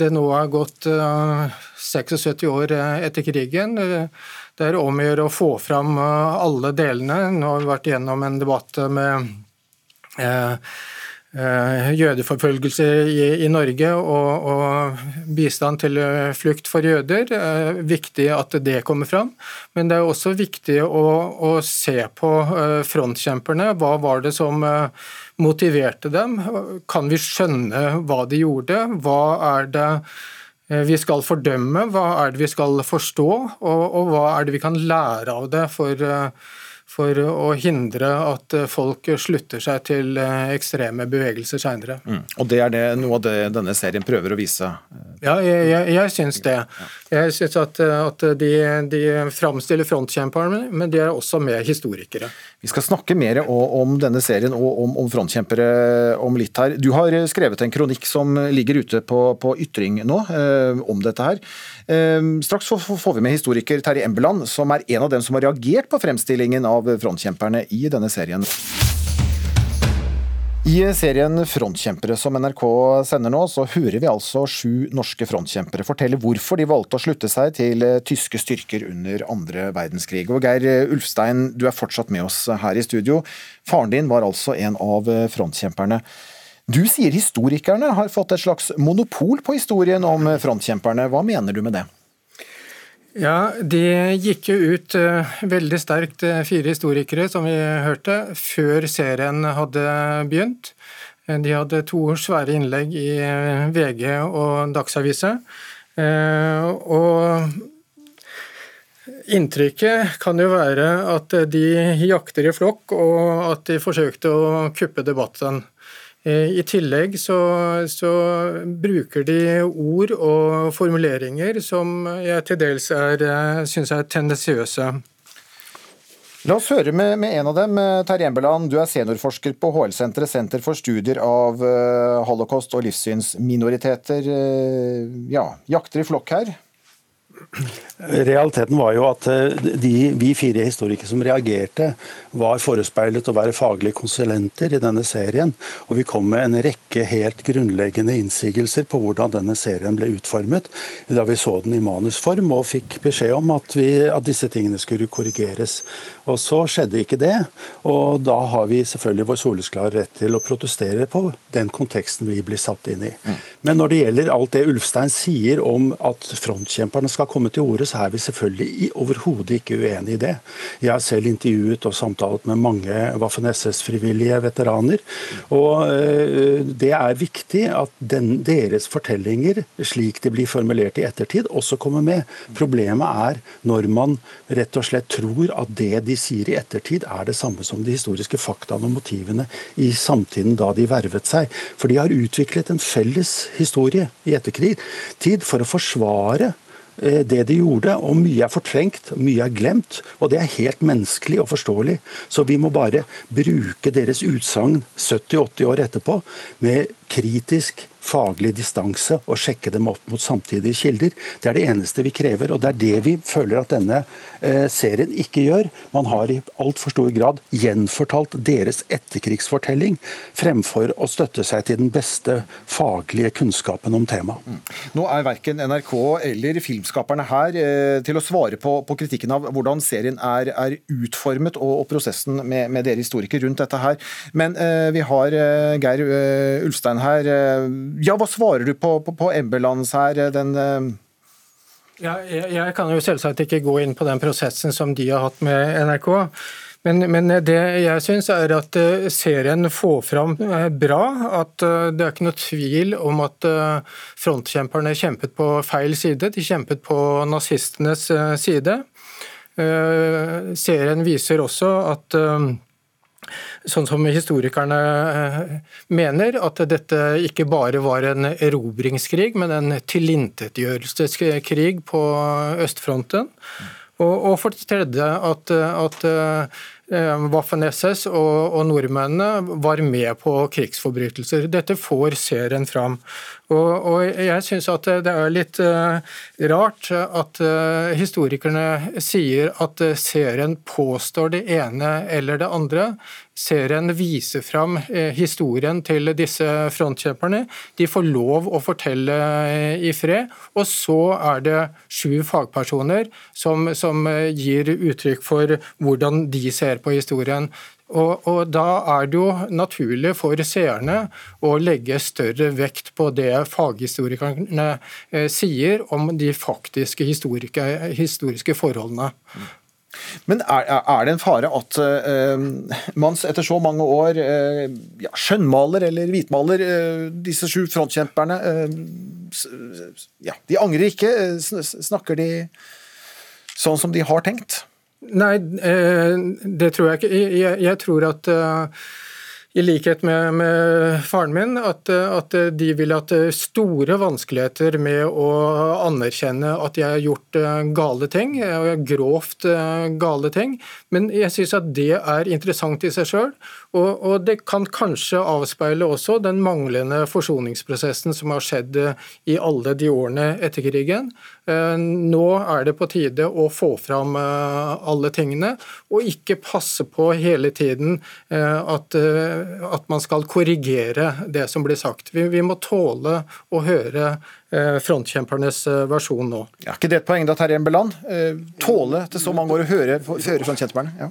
det nå har gått 76 år etter krigen. Det er om å gjøre å få fram alle delene. Nå har vi vært gjennom en debatt med Eh, jødeforfølgelse i, i Norge og, og, bistand til eh, flukt for jøder. Er viktig at det kommer fram. Men det er også viktig å, å se på eh, frontkjemperne. Hva var det som motiverte dem? Kan vi skjønne hva de gjorde? Hva er det vi skal fordømme? Hva er det vi skal forstå? Og, og hva er det vi kan lære av det for for å hindre at folk slutter seg til eh, ekstreme bevegelser seinere. Mm. Og det er det, noe av det denne serien prøver å vise? Ja, jeg, jeg, jeg syns det. Jeg syns at, at, de, de framstiller frontkjemperne, men de er også med historikere. Vi skal snakke mer om denne serien og om, om frontkjempere om litt her. Du har skrevet en kronikk som ligger ute på, på Ytring nå, eh, om dette her. Eh, straks får vi med historiker Terje Embeland, som er en av dem som har reagert på fremstillingen av frontkjemperne i denne serien. I serien Frontkjempere som NRK sender nå, så hører vi altså sju norske frontkjempere fortelle hvorfor de valgte å slutte seg til eh, tyske styrker under andre verdenskrig. Og Geir Ulfstein, du er fortsatt med oss her i studio. Faren din var altså en av eh, frontkjemperne. Du sier historikerne har fått et slags monopol på historien om frontkjemperne. Hva mener du med det? Ja, De gikk jo ut uh, veldig sterkt, uh, fire historikere, som vi hørte, før serien hadde begynt. Uh, de hadde to svære innlegg i VG og Dagsavisen. Og inntrykket kan jo være at de jakter i flokk, og at de forsøkte å kuppe debatten. Eh, I tillegg så, så, bruker de ord og formuleringer som jeg til dels eh, syns er tendensiøse. La oss høre med, med, en av dem. Eh, Terje Embeland, du er seniorforsker på HL-senteret, Senter for studier av holocaust og livssynsminoriteter. Ja, jakter i flokk her? Realiteten var jo at eh, de, vi fire historikere som reagerte, var forespeilet å være faglige konsulenter i denne serien. Og vi kom med en rekke helt grunnleggende innsigelser på hvordan denne serien ble utformet, da vi så den i manusform og fikk beskjed om at, vi, at disse tingene skulle korrigeres. Og så skjedde ikke det, og da har vi selvfølgelig vår soleklare rett til å protestere på den konteksten vi blir satt inn i. Men når det gjelder alt det Ulfstein sier om at frontkjemperne skal komme til orde, så er vi selvfølgelig overhodet ikke uenig i det. Jeg har selv intervjuet og samtalt med mange Waffen-SS-frivillige veteraner. Og eh, det er viktig at den, deres fortellinger, slik de blir formulert i ettertid, også kommer med. Problemet er når man rett og slett tror at det de sier i ettertid, er det samme som de historiske faktaene og motivene i samtiden da de vervet seg. For de har utviklet en felles historie i etterkrig tid for å forsvare eh, det de gjorde, og mye er fortrengt, mye er glemt, og det er helt menneskelig og forståelig. Så vi må bare bruke deres utsagn 70-80 år etterpå med kritisk faglig distanse og sjekke dem opp mot samtidige kilder. Det er det eneste vi krever, og det er det vi føler at denne eh, serien ikke gjør. Man har i altfor stor grad gjenfortalt deres etterkrigsfortelling, fremfor å støtte seg til den beste faglige kunnskapen om temaet. Nå er verken NRK eller filmskaperne her eh, til å svare på, på kritikken av hvordan serien er, er utformet og, og prosessen med, med dere historikere rundt dette her. Men eh, vi har eh, Geir eh, Ulstein her. Ja, hva svarer du på, på, på Embelands her? Den eh, Ja, jeg, jeg kan jo selvsagt ikke gå inn på den prosessen som de har hatt med NRK. Men, men det jeg syns er at eh, serien får fram eh, bra at det er ikke noe tvil om at frontkjemperne kjempet på feil side. De kjempet på nazistenes side. Serien viser også at sånn som historikerne eh, mener, at dette ikke bare var en erobringskrig, men en tilintetgjørelseskrig på østfronten. Og, for det tredje at, at eh, Waffen-SS og, og nordmennene var med på krigsforbrytelser. Dette får serien fram. Og, og jeg syns at det er litt eh, rart at eh, historikerne sier at eh, serien påstår det ene eller det andre. Serien viser fram historien til disse frontkjemperne. De får lov å fortelle i fred. Og så er det sju fagpersoner som, som gir uttrykk for hvordan de ser på historien. Og, og Da er det jo naturlig for seerne å legge større vekt på det faghistorikerne eh, sier om de faktiske historiske, forholdene. Men er, er- det en fare at eh, man etter så mange år eh, ja, skjønnmaler eller hvitmaler eh, disse sju frontkjemperne? ja, de angrer ikke. Snakker de sånn som de har tenkt? Nei, eh, det tror jeg ikke. Jeg, tror at eh, i likhet med, med faren min, at, eh, at de vil ha store vanskeligheter med å anerkjenne at jeg har gjort gale ting, og grovt gale ting. Men jeg syns at det er interessant i seg sjøl. Og, og det kan kanskje avspeile også den manglende forsoningsprosessen som har skjedd eh, i alle de årene etter krigen. Eh, Nå er det på tide å få fram eh, alle tingene, og ikke passe på hele tiden at, at man skal korrigere det som blir sagt. Vi, vi må tåle å høre frontkjempernes versjon nå. Er ikke det et poeng da, Terje Embeland? Tåle til så mange år å høre, høre frontkjemperne? Ja.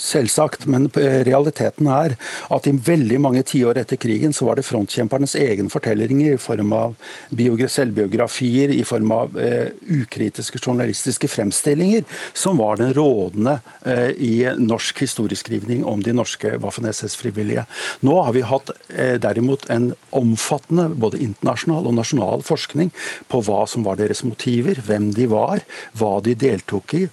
Selvsagt, men realiteten er at i veldig mange tiår etter krigen så var det frontkjempernes egen fortellinger i form av selvbiografier, i form av eh, ukritiske journalistiske fremstillinger, som var den rådende eh, i norsk historieskrivning om de norske Waffen-SS-frivillige. Nå har vi hatt eh, derimot en omfattende både internasjonal og nasjonal forskning på hva som var deres motiver, hvem de var, hva de deltok i,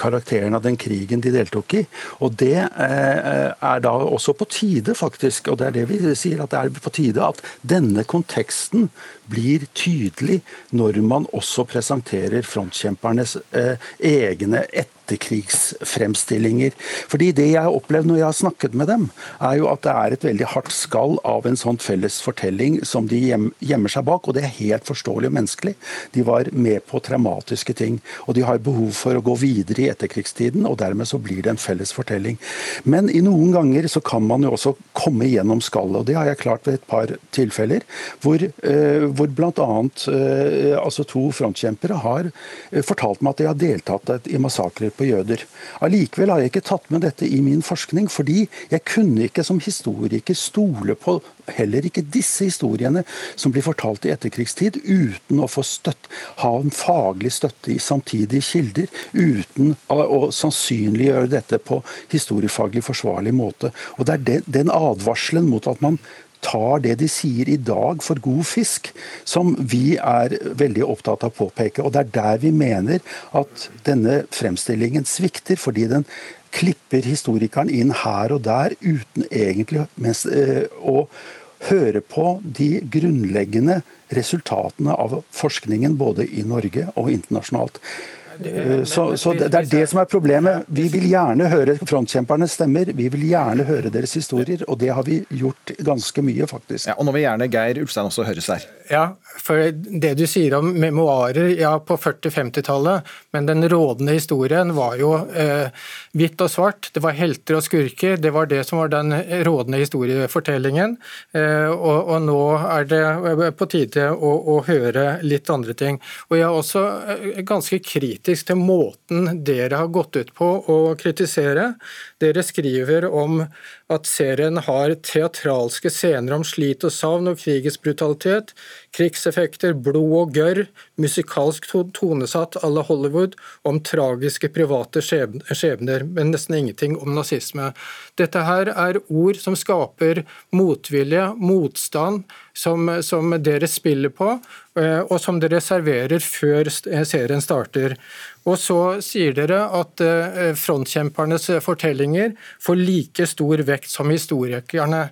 karakteren av den krigen de deltok i. Og det eh, er da også på tide, faktisk, og det er det vi sier, at det er på tide at denne konteksten blir tydelig når man også presenterer frontkjempernes egne egne etterkrigsfremstillinger. Fordi det jeg har opplevd når jeg har snakket med dem, er jo at det er et veldig hardt skall av en sånn felles fortelling som de gjemmer seg bak, og det er helt forståelig og menneskelig. De var med på traumatiske ting, og de har behov for å gå videre i etterkrigstiden, og dermed så blir det en felles fortelling. Men i noen ganger så kan man jo også komme gjennom skallet, og det har jeg klart ved et par tilfeller, hvor, uh, hvor bl.a. Uh, altså to frontkjempere har eh, fortalt meg at de har deltatt i massakrer på jøder. Allikevel har jeg ikke tatt med dette i min forskning, fordi jeg kunne ikke som historiker stole på heller ikke disse historiene som blir fortalt i etterkrigstid, uten å få støtt, ha en faglig støtte i samtidige kilder, uten å sannsynliggjøre dette på historiefaglig forsvarlig måte. Og Det er den, advarselen mot at man tar det de sier i dag for god fisk, som vi er veldig opptatt av å påpeke. Og det er der vi mener at denne fremstillingen svikter, fordi den klipper historikeren inn her og der uten egentlig eh, å høre på de grunnleggende resultatene av forskningen både i Norge og internasjonalt. Eh, Så, så det er det som er problemet. Vi vil gjerne høre frontkjempernes stemmer. Vi vil gjerne høre deres historier, og det har vi gjort ganske mye, faktisk. Ja, og nå vil gjerne Geir Ulstein også høres her. Ja, for det du sier om memoarer ja, på 40-50-tallet, men den rådende historien var jo eh, hvitt og svart. Det var helter og skurker. Det var det som var den rådende historiefortellingen. Eh, og, og nå er det eh, på tide å, å høre litt andre ting. Og jeg er også eh, ganske kritisk til måten dere har gått ut på å kritisere. Dere skriver om at serien har teatralske scener om slit og savn og krigens brutalitet, krigseffekter, blod og gørr, musikalsk tonesatt à la Hollywood, om tragiske private skjebner, men nesten ingenting om nazisme. Dette her er ord som skaper motvilje, motstand, som, som dere spiller på, eh, og som dere serverer før serien starter. Og så sier dere at eh, frontkjempernes fortellinger får like stor vekt som historikerne.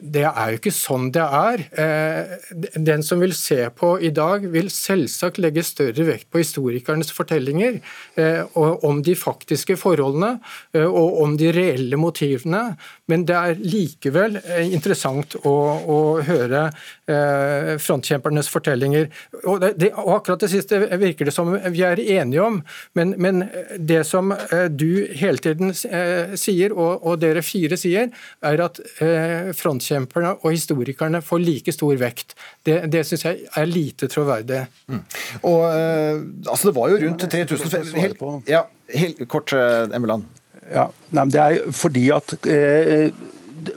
Det er jo ikke sånn det er. Eh, Den som vil se på i dag, vil selvsagt legge større vekt på historikernes fortellinger eh, om de faktiske forholdene eh, og om de reelle motivene. Men det er likevel interessant å, å høre frontkjempernes fortellinger. Og, det, og akkurat det siste virker det som vi er enige om, men, men det som du hele tiden sier, og, og dere fire sier, er at eh, frontkjemperne og historikerne får like stor vekt. Det, det syns jeg er lite troverdig. Og eh, altså Det var jo rundt 3000 helt, ja, helt kort, eh, Emmeland. Ja, nei, men Det er fordi at eh,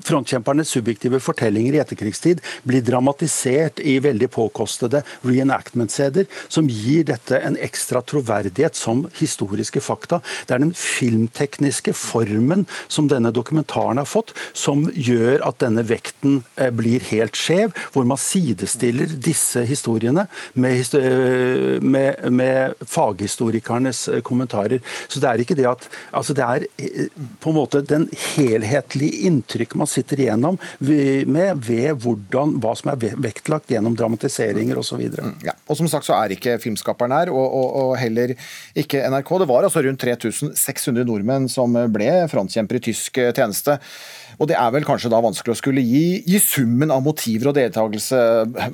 frontkjempernes subjektive fortellinger i etterkrigstid blir dramatisert i veldig påkostede reenactment-steder, som gir dette en ekstra troverdighet som historiske fakta. Det er den filmtekniske formen som denne dokumentaren har fått, som gjør at denne vekten eh, blir helt skjev, hvor man sidestiller disse historiene med, eh, med, med faghistorikernes eh, kommentarer. Så det er ikke det at altså Det er på en måte den helhetlige inntrykk man sitter igjennom med ved hvordan, hva som er vektlagt gjennom dramatiseringer osv. Ja, og som sagt så er ikke filmskaperen her, og, og, og heller ikke NRK. Det var altså rundt 3600 nordmenn som ble frontkjempere i tysk eh, tjeneste. Og det er vel kanskje da vanskelig å skulle gi, gi summen av motiver og deltakelse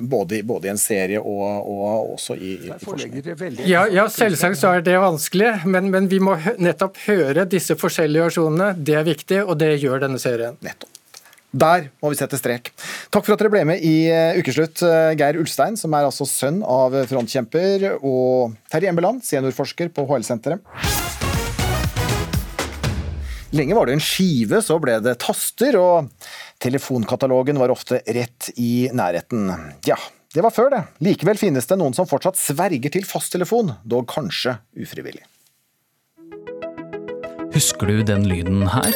både, i- både i en serie og, og også i, i forskning. Ja, ja, selvsagt så er det vanskelig, men, men vi må nettopp høre disse forskjellige versjonene. Det er viktig, og det gjør denne serien. Nettopp. Der må vi sette strek. Takk for at dere ble med i eh, Ukeslutt, eh, Geir Ulstein, som er altså sønn av frontkjemper, og Terje Embeland, seniorforsker på HL-senteret. Lenge var det en skive, så ble det taster, og telefonkatalogen var ofte rett i nærheten. Ja, det var før det. Likevel finnes det noen som fortsatt sverger til fasttelefon, dog kanskje ufrivillig. Husker du den lyden her?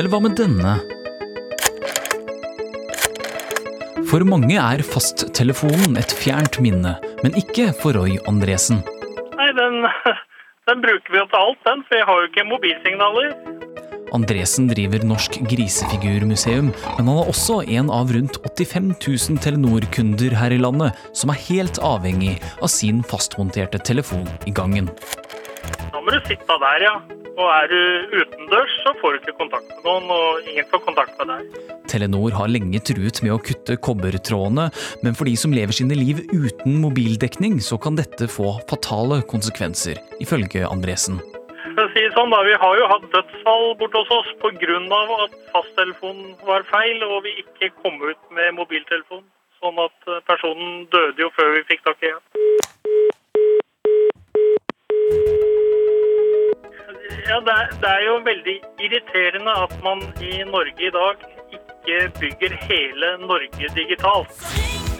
Eller hva med denne? For mange er fasttelefonen et fjernt minne, men ikke for Roy Andresen. Nei, den, (laughs) den bruker vi jo til alt, den, for jeg har jo ikke mobilsignaler. Andresen driver Norsk Grisefigurmuseum, men han er også en av rundt 85 000 Telenor-kunder her i landet som er helt avhengig av sin fastmonterte telefon i gangen. Sitte der, ja. Og er du utendørs, så får du ikke kontakt med noen, og ingen får kontakt med deg. Telenor har lenge truet med å kutte kobbertrådene, men for de som lever sine liv uten mobildekning, så kan dette få fatale konsekvenser, ifølge Andresen. Si sånn, Vi har jo hatt dødsfall borte hos oss pga. at fasttelefonen var feil og vi ikke kom ut med mobiltelefon. Sånn at eh, personen døde jo før vi fikk tak i henne. Ja, det er, det er jo veldig irriterende at man i Norge i dag ikke bygger hele Norge digitalt. Så Ring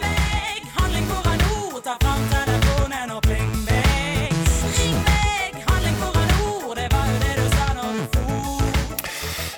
meg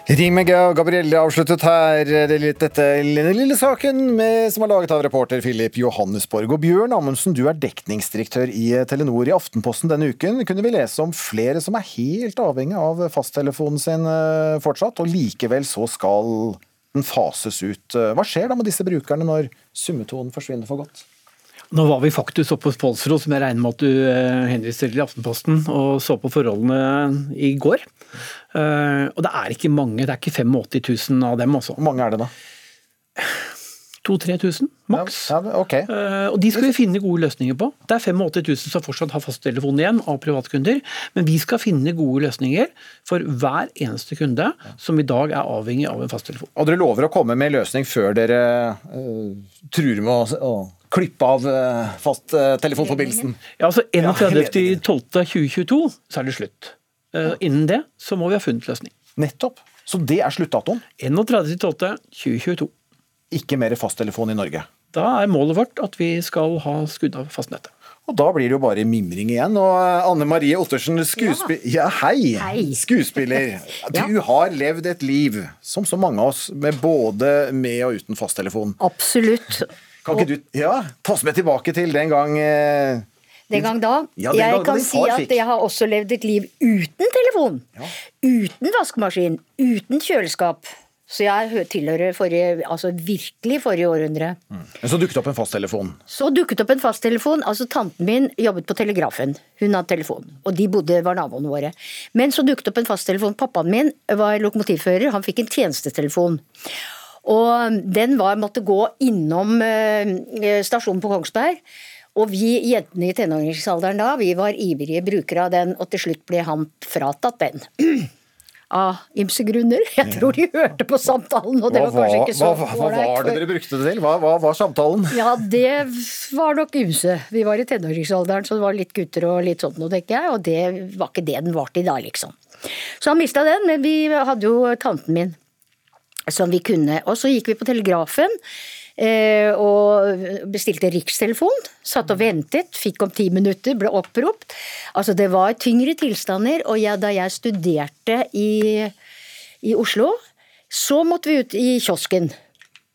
og Gabrielle avsluttet her det dette lille, saken med, som er laget av reporter Philip Johannesborg. Og Bjørn Amundsen, du er dekningsdirektør i Telenor. I Aftenposten denne uken kunne vi lese om flere som er helt avhengig av fasttelefonen sin eh, fortsatt, og likevel så skal den fases ut. Hva skjer da med disse brukerne når summetonen forsvinner for godt? Nå var vi faktisk oppe hos Polsro, som jeg regner med at du eh, henviser til i Aftenposten, og så på forholdene i går. Eh, og det er ikke mange, det er ikke 85 000 av dem. Altså. Hvor mange er det da? 2000-3000 maks. Eh, og de skal vi finne gode løsninger på. Det er 85 000 som fortsatt har fasttelefon igjen av privatkunder, men vi skal finne gode løsninger for hver eneste kunde som i dag er avhengig av en fasttelefon. Og dere lover å komme med løsning før dere uh, truer med å klippe av fast telefonforbindelsen? Ja, altså 31.12.2022 så er det slutt. Eh, innen det så må vi ha funnet løsning. Nettopp. Så det er sluttdatoen? 31.12.2022. Ikke mer fasttelefon i Norge? Da er målet vårt at vi skal ha skudd av fastnettet. Og da blir det jo bare mimring igjen. Og eh, Anne Marie Ottersen, skuespiller... Ja, hei. Hei. Skuespiller. (laughs) Du har levd et liv, som så mange av oss, med både med og uten fasttelefon. Absolutt. Kan ikke du ja, ta oss med tilbake til den gang eh, Den gang da. Ja, den jeg gang kan si at fikk. jeg har også levd et liv uten telefon. Uten vaskemaskin. Uten kjøleskap. Så jeg tilhører forrige, altså virkelig forrige århundre. Men så dukket opp en fasttelefon. Så dukket opp en fasttelefon. altså Tanten min jobbet på Telegrafen. Hun hadde telefon. Og de bodde, var naboene våre. Men så dukket opp en fasttelefon. Pappaen min var lokomotivfører. Han fikk en tjenestetelefon. Og den var, måtte gå innom eh, stasjonen på Kongsberg. Og vi jentene i tenåringsalderen da, vi var ivrige brukere av den, og til slutt ble han fratatt den. (clears throat) Av ymse grunner. Jeg tror de hørte på samtalen, og det Hva, var kanskje ikke så hva, hva ålreit var det dere brukte det til? Hva, hva var samtalen? ja, det var nok ymse. Vi var i tenåringsalderen, så det var litt gutter og litt sånt noe, tenker jeg. Og det var ikke det den var i da, liksom. Så han mista den, men vi hadde jo tanten min som vi kunne. Og så gikk vi på Telegrafen. eh, Og bestilte rikstelefon. Satt og ventet. Fikk om ti minutter, ble oppropt. Altså, det var tyngre tilstander. Og jeg, da jeg studerte i, i Oslo, så måtte vi ut i kiosken.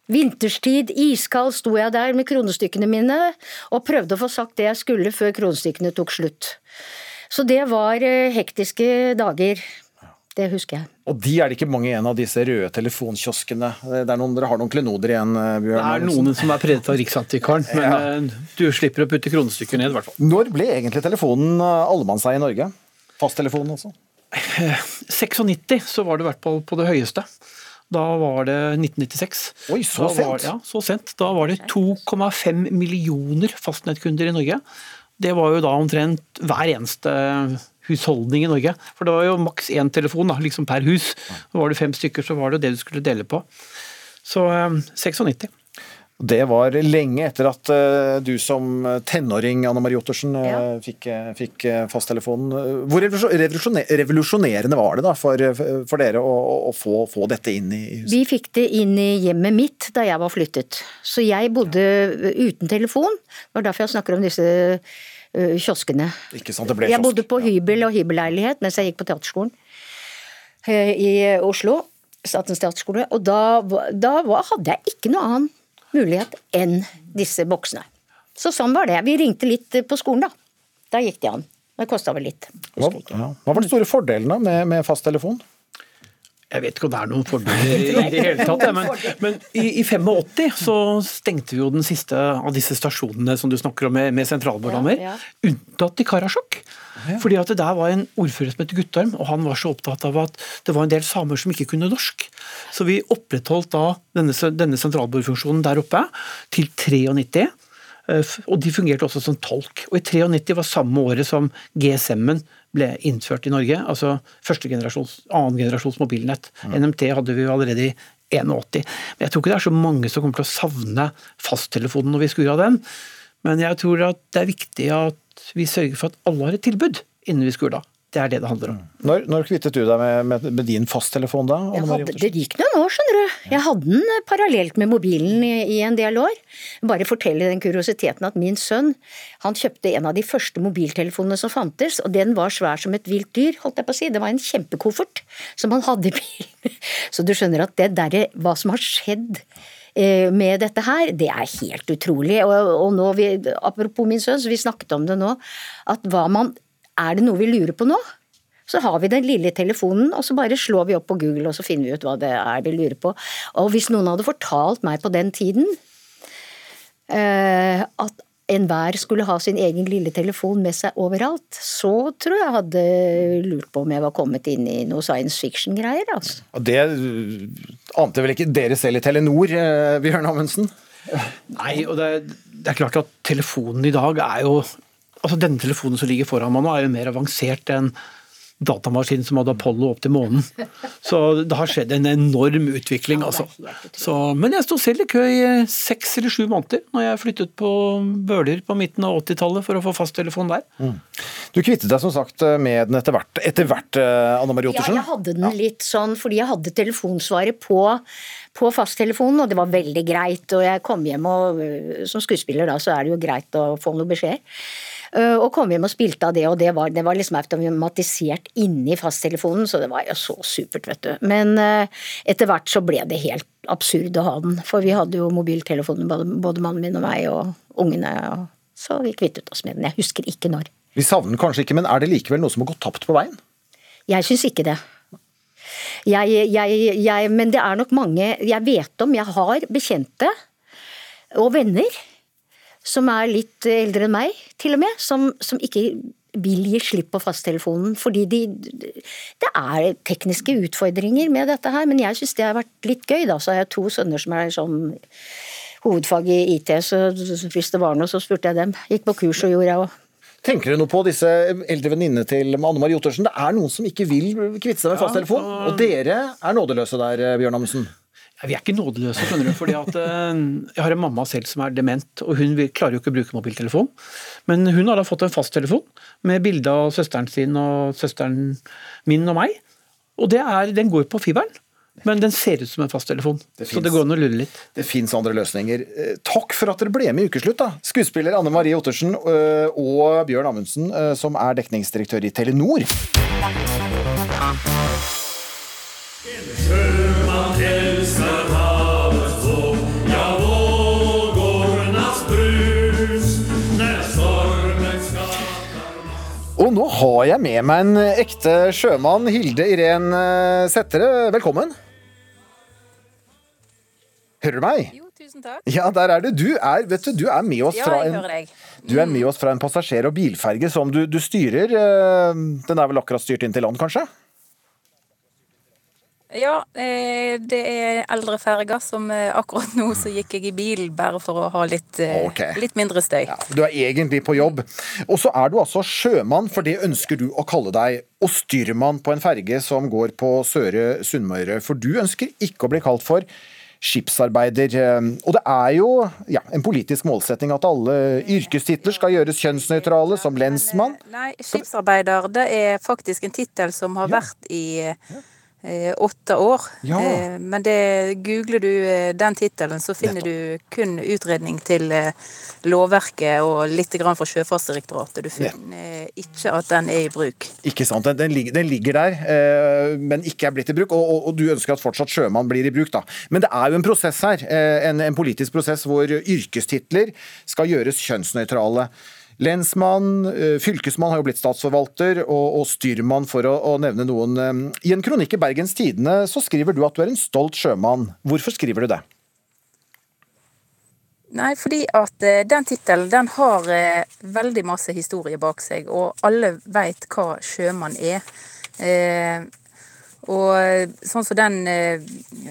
Vinterstid, iskald, sto jeg der med kronestykkene mine og prøvde å få sagt det jeg skulle før kronestykkene tok slutt. Så det var eh, hektiske dager. Det husker jeg. Og de er det ikke mange igjen av disse røde telefonkioskene. Det er noen, dere har noen klenoder igjen, eh, Bjørn? Det er noen som er predet av (laughs) Riksantikvaren, men eh, du slipper å putte kronestykker ned, i hvert fall. Når ble egentlig telefonen eh, allemannseie i Norge? Fasttelefonen, altså? 96 så var det i hvert fall på det høyeste. Da var det 1996. Oi, så sent? var-? Ja, så sent. Da var det 2,5 millioner fastnettkunder i Norge. Det var jo da omtrent hver eneste husholdning i Norge. For det var jo maks én telefon da, liksom per hus. Og var det fem stykker, så var det jo det du skulle dele på. Så eh, 96. Det var lenge etter at eh, du som tenåring, Anne Marie Ottersen, ja. fikk, eh, fikk eh, fasttelefonen. Hvor revolusjonerende var det da for, for dere å, å- få, få dette inn i huset? Vi fikk det inn i hjemmet mitt da jeg var flyttet. Så jeg bodde uten telefon. Det var derfor jeg snakker om disse kioskene. Ikke sant, det ble Jeg bodde på hybel og hybelleilighet mens jeg gikk på teaterskolen eh, i Oslo. Statens teaterskole. Og da, da hadde jeg ikke noe annen mulighet enn disse boksene. Så sånn var det. Vi ringte litt på skolen, da. Da gikk det an. Det kosta vel litt. Hva, ja. Hva var de store fordelene med, med fasttelefon? Jeg vet ikke om det er noen fordeler i det hele tatt, men, men i, i 85 så stengte vi jo den siste av disse stasjonene som du snakker om med, med sentralbordlammer, Ja, unntatt i Karasjok. Fordi at det der var en ordfører som het Guttorm, og han var så opptatt av at det var en del samer som ikke kunne norsk. Så vi opprettholdt da denne, denne sentralbordfunksjonen der oppe til 93. eh, Og de fungerte også som tolk. Og i 93 var samme året som GSM-en ble innført i Norge. Altså første generasjons, annen generasjons mobilnett. NMT hadde vi jo allerede i 81. Men jeg tror ikke det er så mange som kommer til å savne fasttelefonen når vi skrur av den. Men jeg tror at det er viktig at vi sørger for at alle har et tilbud. innen vi skrur av. Det er det det handler om. Når, når kvittet du deg med, med, med din fasttelefon da? Jeg hadde, det gikk noen år, skjønner du. Jeg hadde den eh, parallelt med mobilen i, i en del år. Bare fortelle den kuriositeten at min sønn han kjøpte en av de første mobiltelefonene som fantes, og den var svær som et vilt dyr, holdt jeg på å si. Det var en kjempekoffert som han hadde i bilen. (laughs) Så du skjønner at det derre, hva som har skjedd eh, med dette her, det er helt utrolig. Og, og nå, vi, apropos min sønn, så vi snakket om det nå, at hva man Er det noe vi lurer på nå? Så har vi den lille telefonen, og så bare slår vi opp på Google, og så finner vi ut hva det er vi lurer på. Og hvis noen hadde fortalt meg på den tiden uh, at enhver skulle ha sin egen lille telefon med seg overalt, så tror jeg hadde lurt på om jeg var kommet inn i noe science fiction-greier, altså. Det øh, ante vel ikke dere selv i Telenor, eh, Bjørn Amundsen? Nei, og det, det er klart at telefonen i dag er jo Altså Denne telefonen som ligger foran meg nå, er jo mer avansert enn datamaskinen som hadde Apollo opp til månen. Så det har skjedd en enorm utvikling, altså. Så, men jeg sto selv i kø i seks eller sju måneder når jeg flyttet på Bøler på midten av 80-tallet for å få fasttelefon der. Du kvittet deg som sagt med den etter hvert, etter hvert eh, Anne Marie Ja, jeg hadde den litt sånn fordi jeg hadde telefonsvaret på, på fasttelefonen, og det var veldig greit. Og jeg kom hjem og Som skuespiller da, så er det jo greit å få noen beskjeder. Øh, Og kom hjem og spilte av det, og det var, det var liksom automatisert inni fasttelefonen, så det var jo så supert, vet du. Men øh, etter hvert så ble det helt absurd å ha den, for vi hadde jo mobiltelefoner, både, både mannen min og meg og ungene, og så vi kvittet oss med den. Jeg husker ikke når. Vi savner den kanskje ikke, men er det likevel noe som har gått tapt på veien? Jeg syns ikke det. Jeg, jeg, jeg, men det er nok mange jeg vet om. Jeg har bekjente og venner som er litt eldre enn meg, til og med, som, som ikke vil gi slipp på fasttelefonen. Fordi de, det er tekniske utfordringer med dette her, men jeg syns det har vært litt gøy. da, Så har jeg to sønner som er sånn hovedfag i IT, så hvis det var noe, så spurte jeg dem. Gikk på kurs og gjorde jeg òg. Tenker du noe på disse eldre venninnene til Anne Marie Ottersen? Det er noen som ikke vil kvitte seg med fasttelefon, og dere er nådeløse der, Bjørn Amundsen. Vi er ikke nådeløse, skjønner du. fordi at eh, Jeg har en mamma selv som er dement, og hun klarer jo ikke å bruke mobiltelefon. Men hun har da fått en fasttelefon med bilde av søsteren sin og søsteren min og meg. Og det er, den går på fiberen, men den ser ut som en fasttelefon. Så det går an å lure litt. Det fins andre løsninger. Eh, Takk for at dere ble med i Ukeslutt, da. Skuespiller Anne Marie Ottersen øh, og Bjørn Amundsen, som er dekningsdirektør i Telenor. Og nå har jeg med meg en ekte sjømann, Hilde Irén Settere Velkommen. Hører du meg? Jo, tusen takk. Ja, der er du. Du er, vet du, du er med oss Ja, en. Du er med oss fra en passasjer- og bilferge som du, du styrer. øh, Den er vel akkurat styrt inn til land, kanskje? Ja, eh, det er eldre ferger som eh, akkurat nå så gikk jeg i bil bare for å ha litt, okay. Litt mindre støy. Du er egentlig på jobb. Og så er du altså sjømann, for det ønsker du å kalle deg. Og styrmann på en ferge som går på Søre Sunnmøre. For du ønsker ikke å bli kalt for skipsarbeider. Og det er jo ja, en politisk målsetting at alle yrkestitler skal gjøres kjønnsnøytrale, som lensmann. Nei, skipsarbeider det er faktisk en tittel som har vært i eh, åtte år. Ja. Eh, men det, googler du eh, den tittelen, så finner du kun utredning til eh, lovverket og litt grann fra Sjøfartsdirektoratet. Du finner eh, ikke at den er i bruk. Ikke sant, Den, den, ligger, den ligger der, eh, men ikke er blitt i bruk. Og, og, og du ønsker at fortsatt sjømann blir i bruk, da. Men det er jo en prosess her. eh, en, en politisk prosess hvor yrkestitler skal gjøres kjønnsnøytrale. Lensmann, eh, fylkesmann har jo blitt statsforvalter, og, og styrmann, for å, å nevne noen. Eh, I en kronikk i Bergens Tidende så skriver du at du er en stolt sjømann. Hvorfor skriver du det? Nei, fordi at eh, den tittelen den har veldig masse historie bak seg, og alle veit hva sjømann er. Eh, og sånn som den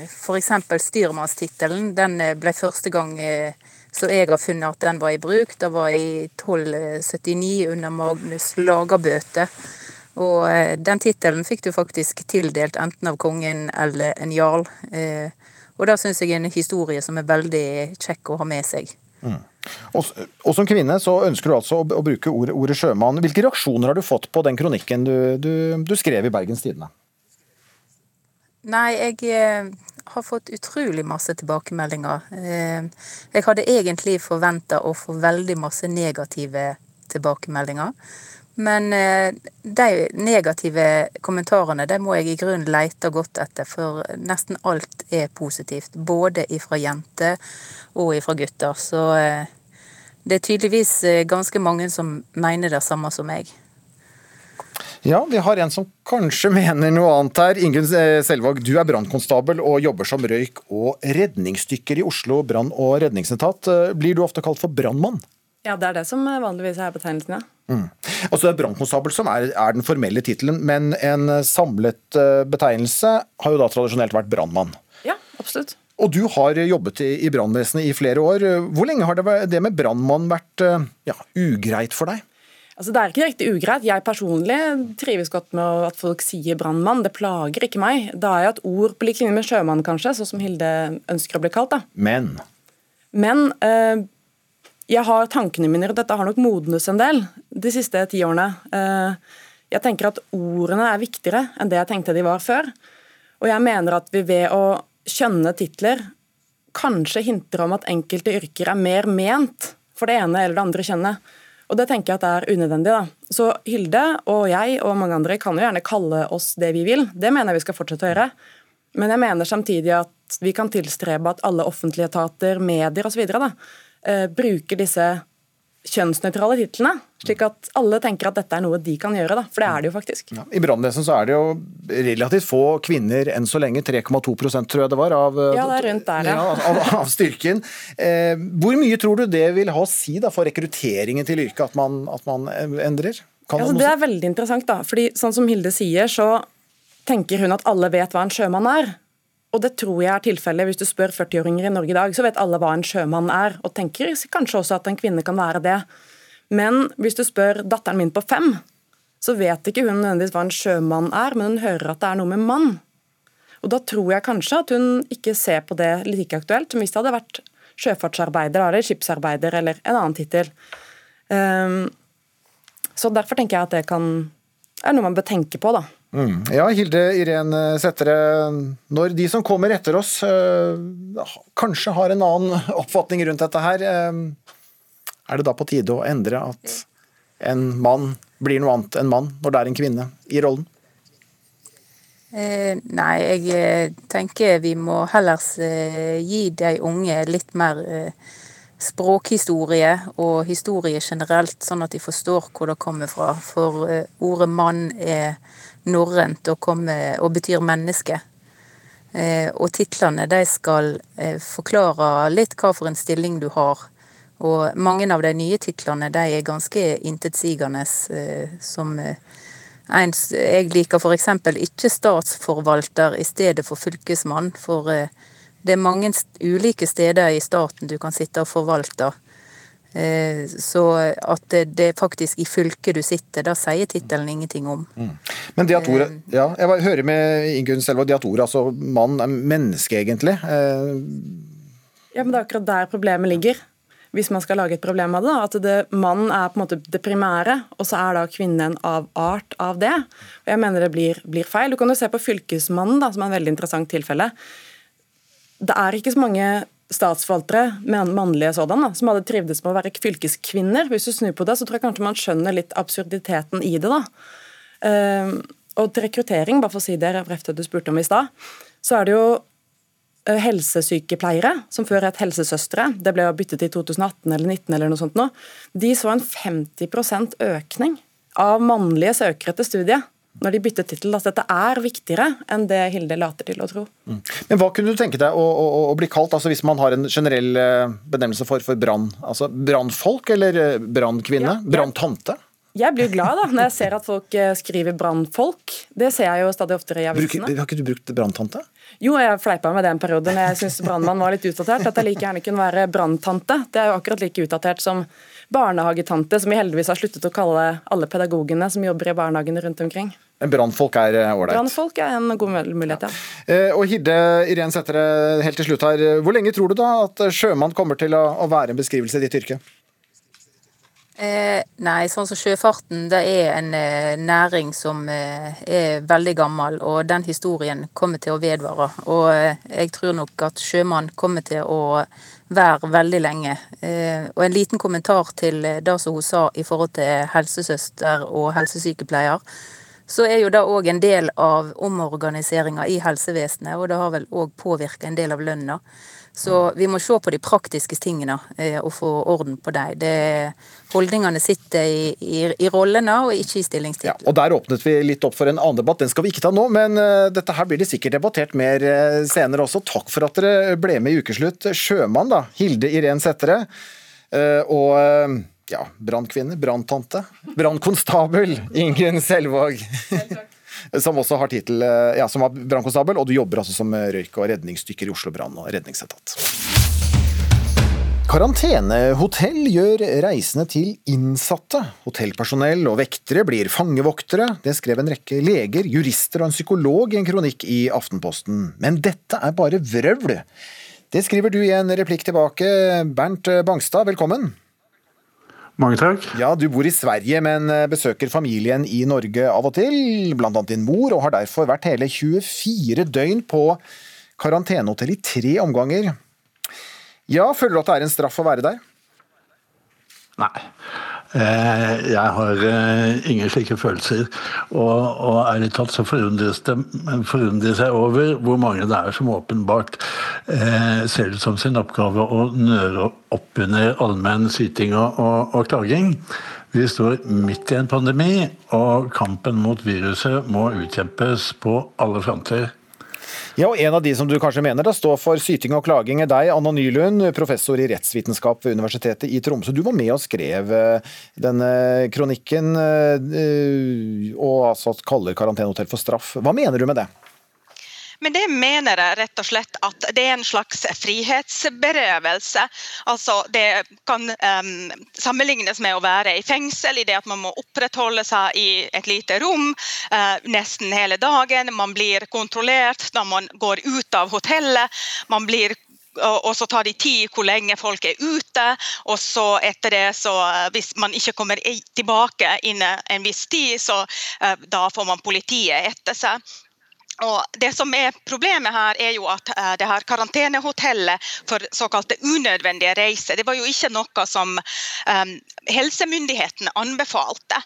f.eks. styrmannstittelen, den ble første gang eh, så jeg har funnet at den var i bruk. Det var i 1279 under Magnus Lagerbøte. Og eh, den tittelen fikk du faktisk tildelt enten av kongen eller en jarl. Eh, og det syns jeg er en historie som er veldig kjekk å ha med seg. Og, og som kvinne så ønsker du altså å bruke ordet, ordet sjømann. Hvilke reaksjoner har du fått på den kronikken du, du, du skrev i Bergens Tidende? Nei, jeg eh, har fått utrolig masse tilbakemeldinger. Eh, jeg hadde egentlig forventa å få veldig masse negative tilbakemeldinger. Men eh, de negative kommentarene det må jeg i grunnen lete godt etter, for nesten alt er positivt. Både ifra jenter og ifra gutter. Så det er tydeligvis ganske mange som mener det samme som meg. Ja, vi har en som kanskje (laughs) mener noe annet her. Ingunn eh, Selvåg, du er brannkonstabel og jobber som røyk- og redningsdykker i Oslo brann- og redningsetat. Eh, Blir du ofte kalt for brannmann? Ja, det er det som vanligvis er betegnelsen, ja. Mm. Altså er brannkonstabel som er, er den formelle tittelen, men en samlet eh, betegnelse har jo da tradisjonelt vært brannmann. Ja, absolutt. Og du har jobbet i, i brannvesenet i flere år. Hvor lenge har det, det med brannmann vært eh, ja, ugreit for deg? Altså, det er ikke direkte ugreit. Jeg personlig trives godt med at folk sier brannmann. Det plager ikke meg. Da er jo et ord på lik linje med sjømann, kanskje, sånn som Hilde ønsker å bli kalt. da. Men Men eh, jeg har tankene mine og dette har nok modnes en del de siste ti årene. Eh, jeg tenker at ordene er viktigere enn det jeg tenkte de var før. Og jeg mener at vi ved å skjønne titler kanskje hinter om at enkelte yrker er mer ment for det ene eller det andre kjønnet. Og det tenker jeg at er unødvendig. da. Så Hilde og jeg og mange andre kan jo gjerne kalle oss det vi vil. Det mener jeg vi skal fortsette å gjøre. Men jeg mener samtidig at vi kan tilstrebe at alle offentlige etater, medier osv. Eh, bruker disse kjønnsnøytrale titlene, slik at alle tenker at dette er noe de kan gjøre. da, For det er det jo faktisk. I brannvesenet så er det jo relativt få kvinner enn så lenge, 3,2% tror jeg det var, av, Ja, det er der, (laughs) ja. av, av styrken. Eh, hvor mye tror du det vil ha å si da, for rekrutteringen til yrket, at man, at man endrer? Altså, det er veldig interessant, da. fordi sånn som Hilde sier, så tenker hun at alle vet hva en sjømann er. Og det tror jeg er tilfellet hvis du spør 40-åringer i Norge i dag, så vet alle hva en sjømann er, og tenker kanskje også at en kvinne kan være det. Men hvis du spør datteren min på fem, så vet ikke hun nødvendigvis hva en sjømann er, men hun hører at det er noe med mann. Og da tror jeg kanskje at hun ikke ser på det like aktuelt som hvis det hadde vært sjøfartsarbeider eller skipsarbeider eller en annen tittel. Um, så derfor tenker jeg at det kan er noe man bør tenke på, da. Mm. Ja, Hilde Irén Sætre, når de som kommer etter oss øh, kanskje har en annen (laughs) oppfatning rundt dette her, øh, er det da på tide å endre at en mann blir noe annet enn mann når det er en kvinne i rollen? Eh, nei, jeg eh, tenker vi må heller eh, gi de unge litt mer eh, språkhistorie og historie generelt, sånn at de forstår hvor det kommer fra. For eh, ordet mann er norrønt og, og betyr menneske. Eh, og titlene de skal eh, forklare litt hva for en stilling du har. Og mange av de nye titlene de er ganske intetsigende, eh, som en, jeg liker f.eks. ikke statsforvalter i stedet for fylkesmann, for det er mange ulike steder i staten du kan sitte og forvalte. Eh, Så at det, faktisk i fylket du sitter, da sier tittelen ingenting om. Men det at ordet, ja, jeg hører med Ingunn Selvåg, det at ordet altså mann er menneske egentlig, eh, Ja, men Det er akkurat der problemet ligger. Hvis man skal lage et problem av det. da, At det, mannen er på en måte det primære, og så er da kvinnen av art av det. Og jeg mener det blir, blir feil. Du kan jo se på Fylkesmannen, da, som er et veldig interessant tilfelle. Det er ikke så mange statsforvaltere, mannlige sådan, da, som hadde trivdes med å være fylkeskvinner. Hvis du snur på det, så tror jeg kanskje man skjønner litt absurditeten i det. da. Uh, og til rekruttering, bare for å si det, det du spurte om i stad, så er det jo eh, helsesykepleiere, som før het helsesøstre, det ble jo byttet i 2018 eller 2019 eller noe sånt nå, de så en 50% økning av mannlige søkere til studiet når de byttet tittel. Altså dette er viktigere enn det Hilde later til å tro. Men hva kunne du tenke deg å, å, å bli kalt, altså hvis man har en generell eh, benevnelse for, for brann? Altså brannfolk eller brannkvinne? Ja, ja. Branntante? Jeg blir glad da, når jeg ser at folk eh, skriver brannfolk. Det ser jeg jo stadig oftere i avisene. Har ikke du brukt branntante? Jo, jeg fleipa med det en periode når jeg syntes brannmann var litt utdatert. At jeg like gjerne kunne være branntante. Det er jo akkurat like utdatert som barnehagetante, som vi heldigvis har sluttet å kalle alle pedagogene som jobber i barnehagene rundt omkring. Brannfolk er eh, ålreit. Brannfolk er en god mulighet, ja. ja. Og Hilde Irén Sætre, helt til slutt her. Hvor lenge tror du da at sjømann kommer til å, å være en beskrivelse i ditt yrke? Eh, nei, sånn som sjøfarten, det er en eh, næring som eh, er veldig gammel, og den historien kommer til å vedvare. Og eh, jeg tror nok at sjømann kommer til å være veldig lenge. Eh, og en liten kommentar til eh, det som hun sa i forhold til helsesøster og helsesykepleier. Så er jo det òg en del av omorganiseringa i helsevesenet, og det har vel òg påvirka en del av lønna. Så vi må se på de praktiske tingene eh, og få orden på dem. Det- Holdningene sitter i, i, i rollene og ikke i stillingstitler. Og Der åpnet vi litt opp for en annen debatt, den skal vi ikke ta nå. Men eh, dette her blir det sikkert debattert mer eh, senere også. Takk for at dere ble med i Ukeslutt. Sjømann, da. Hilde Irén Sætre. og ja, brannkvinne, branntante. Brannkonstabel Ingunn Selvåg. Som også har tittel eh, ja, som er brannkonstabel, og du jobber altså som røyk- og redningsdykker i Oslo brann- og redningsetat. Karantenehotell gjør reisende til innsatte. Hotellpersonell og vektere blir fangevoktere. Det skrev en rekke leger, jurister og en psykolog i en kronikk i Aftenposten. Men dette er bare vrøvl. Det skriver du i en replikk tilbake. Bernt Bangstad, velkommen. Mange takk. Ja, Du bor i Sverige, men besøker familien i Norge av og til, annet din mor, og har derfor vært hele 24 døgn på karantenehotell i tre omganger. Ja, Føler du at det er en straff å være der? Nei. Eh, Jeg har eh, ingen slike følelser. Og, og ærlig talt så forundres det forundres jeg over hvor mange det er som åpenbart eh, ser det som sin oppgave å nøre opp under allmenn syting og, og, og klaging. Vi står midt i en pandemi, og kampen mot viruset må utkjempes på alle fronter. Ja, og En av de som du kanskje mener da står for syting og klaging er deg, Anna Nylund, professor i rettsvitenskap ved Universitetet i Tromsø. Du var med og skrev eh, denne kronikken, eh, og altså kaller karantenehotell for straff. Hva mener du med det? Men det mener jeg rett og slett at det er en slags frihetsberøvelse. Altså det kan um, sammenlignes med å være i fengsel i det at man må opprettholde seg i et lite rom uh, nesten hele dagen. Man blir kontrollert når man går ut av hotellet. Man blir og så tar de tid hvor lenge folk er ute. Og så etter det, så eh, hvis man ikke kommer tilbake innen en viss tid, så eh, da får man politiet etter seg. Og det som er Problemet her er jo at eh, det her karantenehotellet for såkalte unødvendige reiser, det var jo ikke noe som um, helsemyndighetene anbefalte.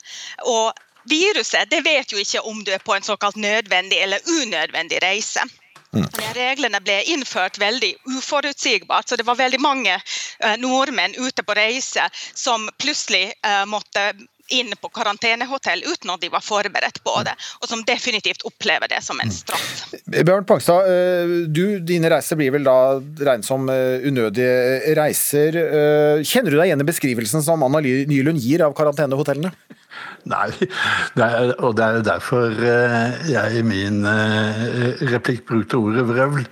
Og viruset det vet jo ikke om du er på en såkalt nødvendig eller unødvendig reise. De reglene ble innført veldig uforutsigbart, så det var veldig mange eh, nordmenn ute på reise som plutselig eh, måtte inn på karantenehotell uten at de var forberedt på det, og som definitivt opplever det som en straff. Bjørn Pangstad, eh, du, dine reiser blir vel da regnet som eh, unødige reiser. Eh, Kjenner du deg igjen i beskrivelsen som Anna Nylund gir av karantenehotellene? Nei, det er, og det er derfor eh, jeg i min eh, replikk brukte ordet vrøvl.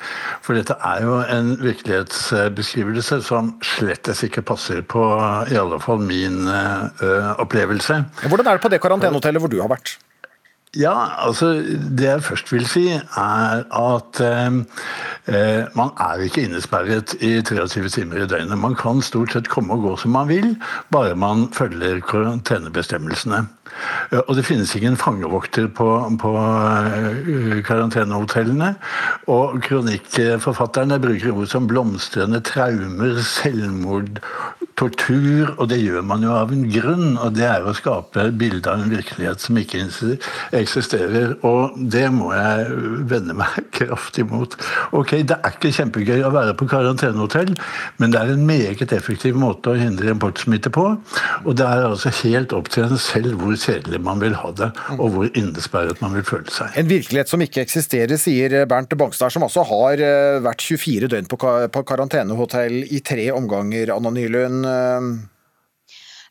For dette er jo en virkelighetsbeskrivelse som slettes ikke passer på i alle fall min eh, opplevelse. Hvordan er det på det karantenehotellet hvor du har vært? Ja, altså Det jeg først vil si, er at eh, eh, man er ikke innesperret i 23 timer i døgnet. Man kan stort sett komme og gå som man vil, bare man følger karantenebestemmelsene. Eh, Og det finnes ingen fangevokter på, på eh, karantenehotellene. Og kronikkforfatterne bruker ord som blomstrende traumer, selvmord, tortur, og det gjør man jo av en grunn, og det er å skape bilde av en virkelighet som ikke eksisterer. Og det må jeg vende meg (laughs) kraftig mot. Ok, det er ikke kjempegøy å være på karantenehotell, men det er en meget effektiv måte å hindre importsmitte på. Og det er altså helt opp til en selv hvor kjedelig man vil ha det, og hvor innesperret man vil føle seg. En virkelighet som ikke eksisterer, sier Bernt Bangstad, som altså har eh, vært 24 døgn på karantenehotell i tre omganger, Anna Nylund.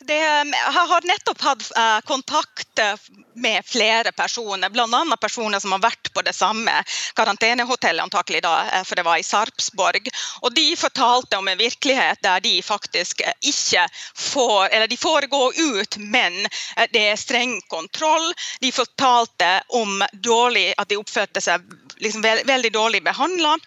Det, jeg har nettopp hatt eh, kontakt eh, med flere personer, bl.a. personer som har vært på det samme karantenehotellet, antakelig da, eh, for det var i Sarpsborg. Og de fortalte om en virkelighet der de faktisk ikke får Eller de får gå ut, men det er streng kontroll. De fortalte om dårlig, at de oppførte seg liksom veldig dårlig behandla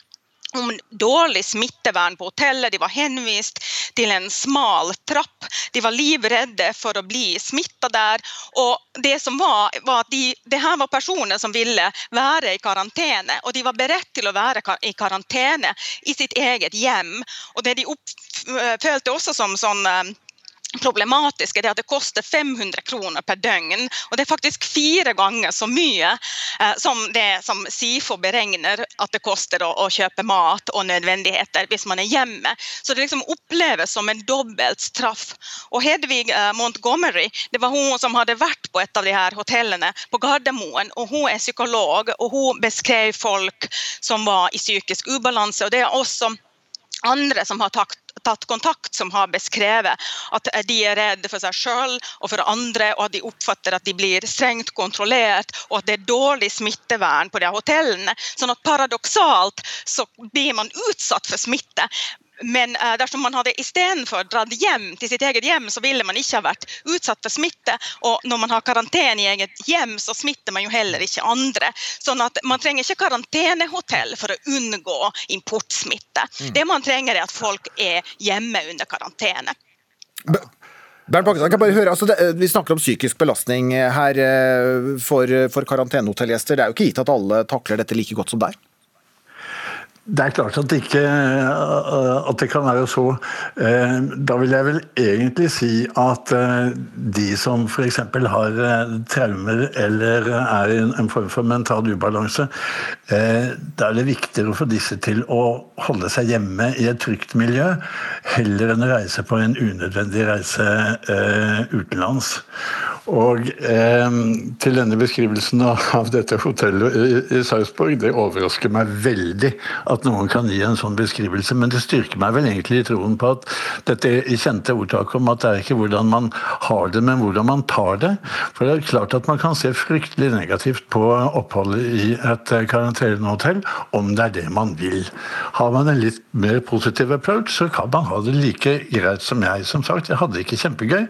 om dårlig smittevern på hotellet. De var henvist til en smal trapp. De var livredde for å bli smitta der. Og det som var, var at de, det her var personer som ville være i karantene. Og de var beredt til å være i karantene i sitt eget hjem. Og det de opp, følte også som sånn problematiske er at det koster 500 kroner per døgn. og Det er faktisk fire ganger så mye eh, som det som SIFO beregner at det koster å, kjøpe mat og nødvendigheter hvis man er hjemme. Så det liksom oppleves som en dobbelt straff. Og Hedvig eh, Montgomery det var hun som hadde vært på et av de her hotellene på Gardermoen. og Hun er psykolog og hun beskrev folk som var i psykisk ubalanse. og det er også andre som har tatt, tatt, kontakt, som har beskrevet at de er redde for seg sjøl og for andre, og at de oppfatter at de blir strengt kontrollert, og at det er dårlig smittevern på de hotellene. Sånn at paradoksalt så blir man utsatt for smitte. Men uh, dersom man hadde istedenfor dratt hjem til sitt eget hjem, så ville man ikke ha vært utsatt for smitte. Og når man har karantene i eget hjem, så smitter man jo heller ikke andre. Sånn at man trenger ikke karantenehotell for å unngå importsmitte. Mm. Det man trenger, er at folk er hjemme under karantene. Bernt Bakkeland, kan bare høre, altså det, Vi snakker om psykisk belastning her eh, for, for karantenehotellgjester. Det er jo ikke gitt at alle takler dette like godt som deg? Det er klart at, ikke, at, det kan være så. Eh, da vil jeg vel egentlig si at eh, de som f.eks. har eh, traumer eller er i en form for mental ubalanse, da er det viktigere å få disse til å holde seg hjemme i et trygt miljø, heller enn å reise på en unødvendig reise utenlands. Og eh, til denne beskrivelsen av dette hotellet i, i Sarpsborg, det overrasker meg veldig at noen kan gi en sånn beskrivelse, men det styrker meg vel egentlig i troen på at dette kjente ordtaket om at det er ikke hvordan man har det, men hvordan man tar det. For det er klart at man kan se fryktelig negativt på oppholdet i et karantenehotell, om det er det man vil. Har man en litt mer positiv approach, så kan man ha det like greit som jeg. Som sagt, jeg hadde ikke kjempegøy,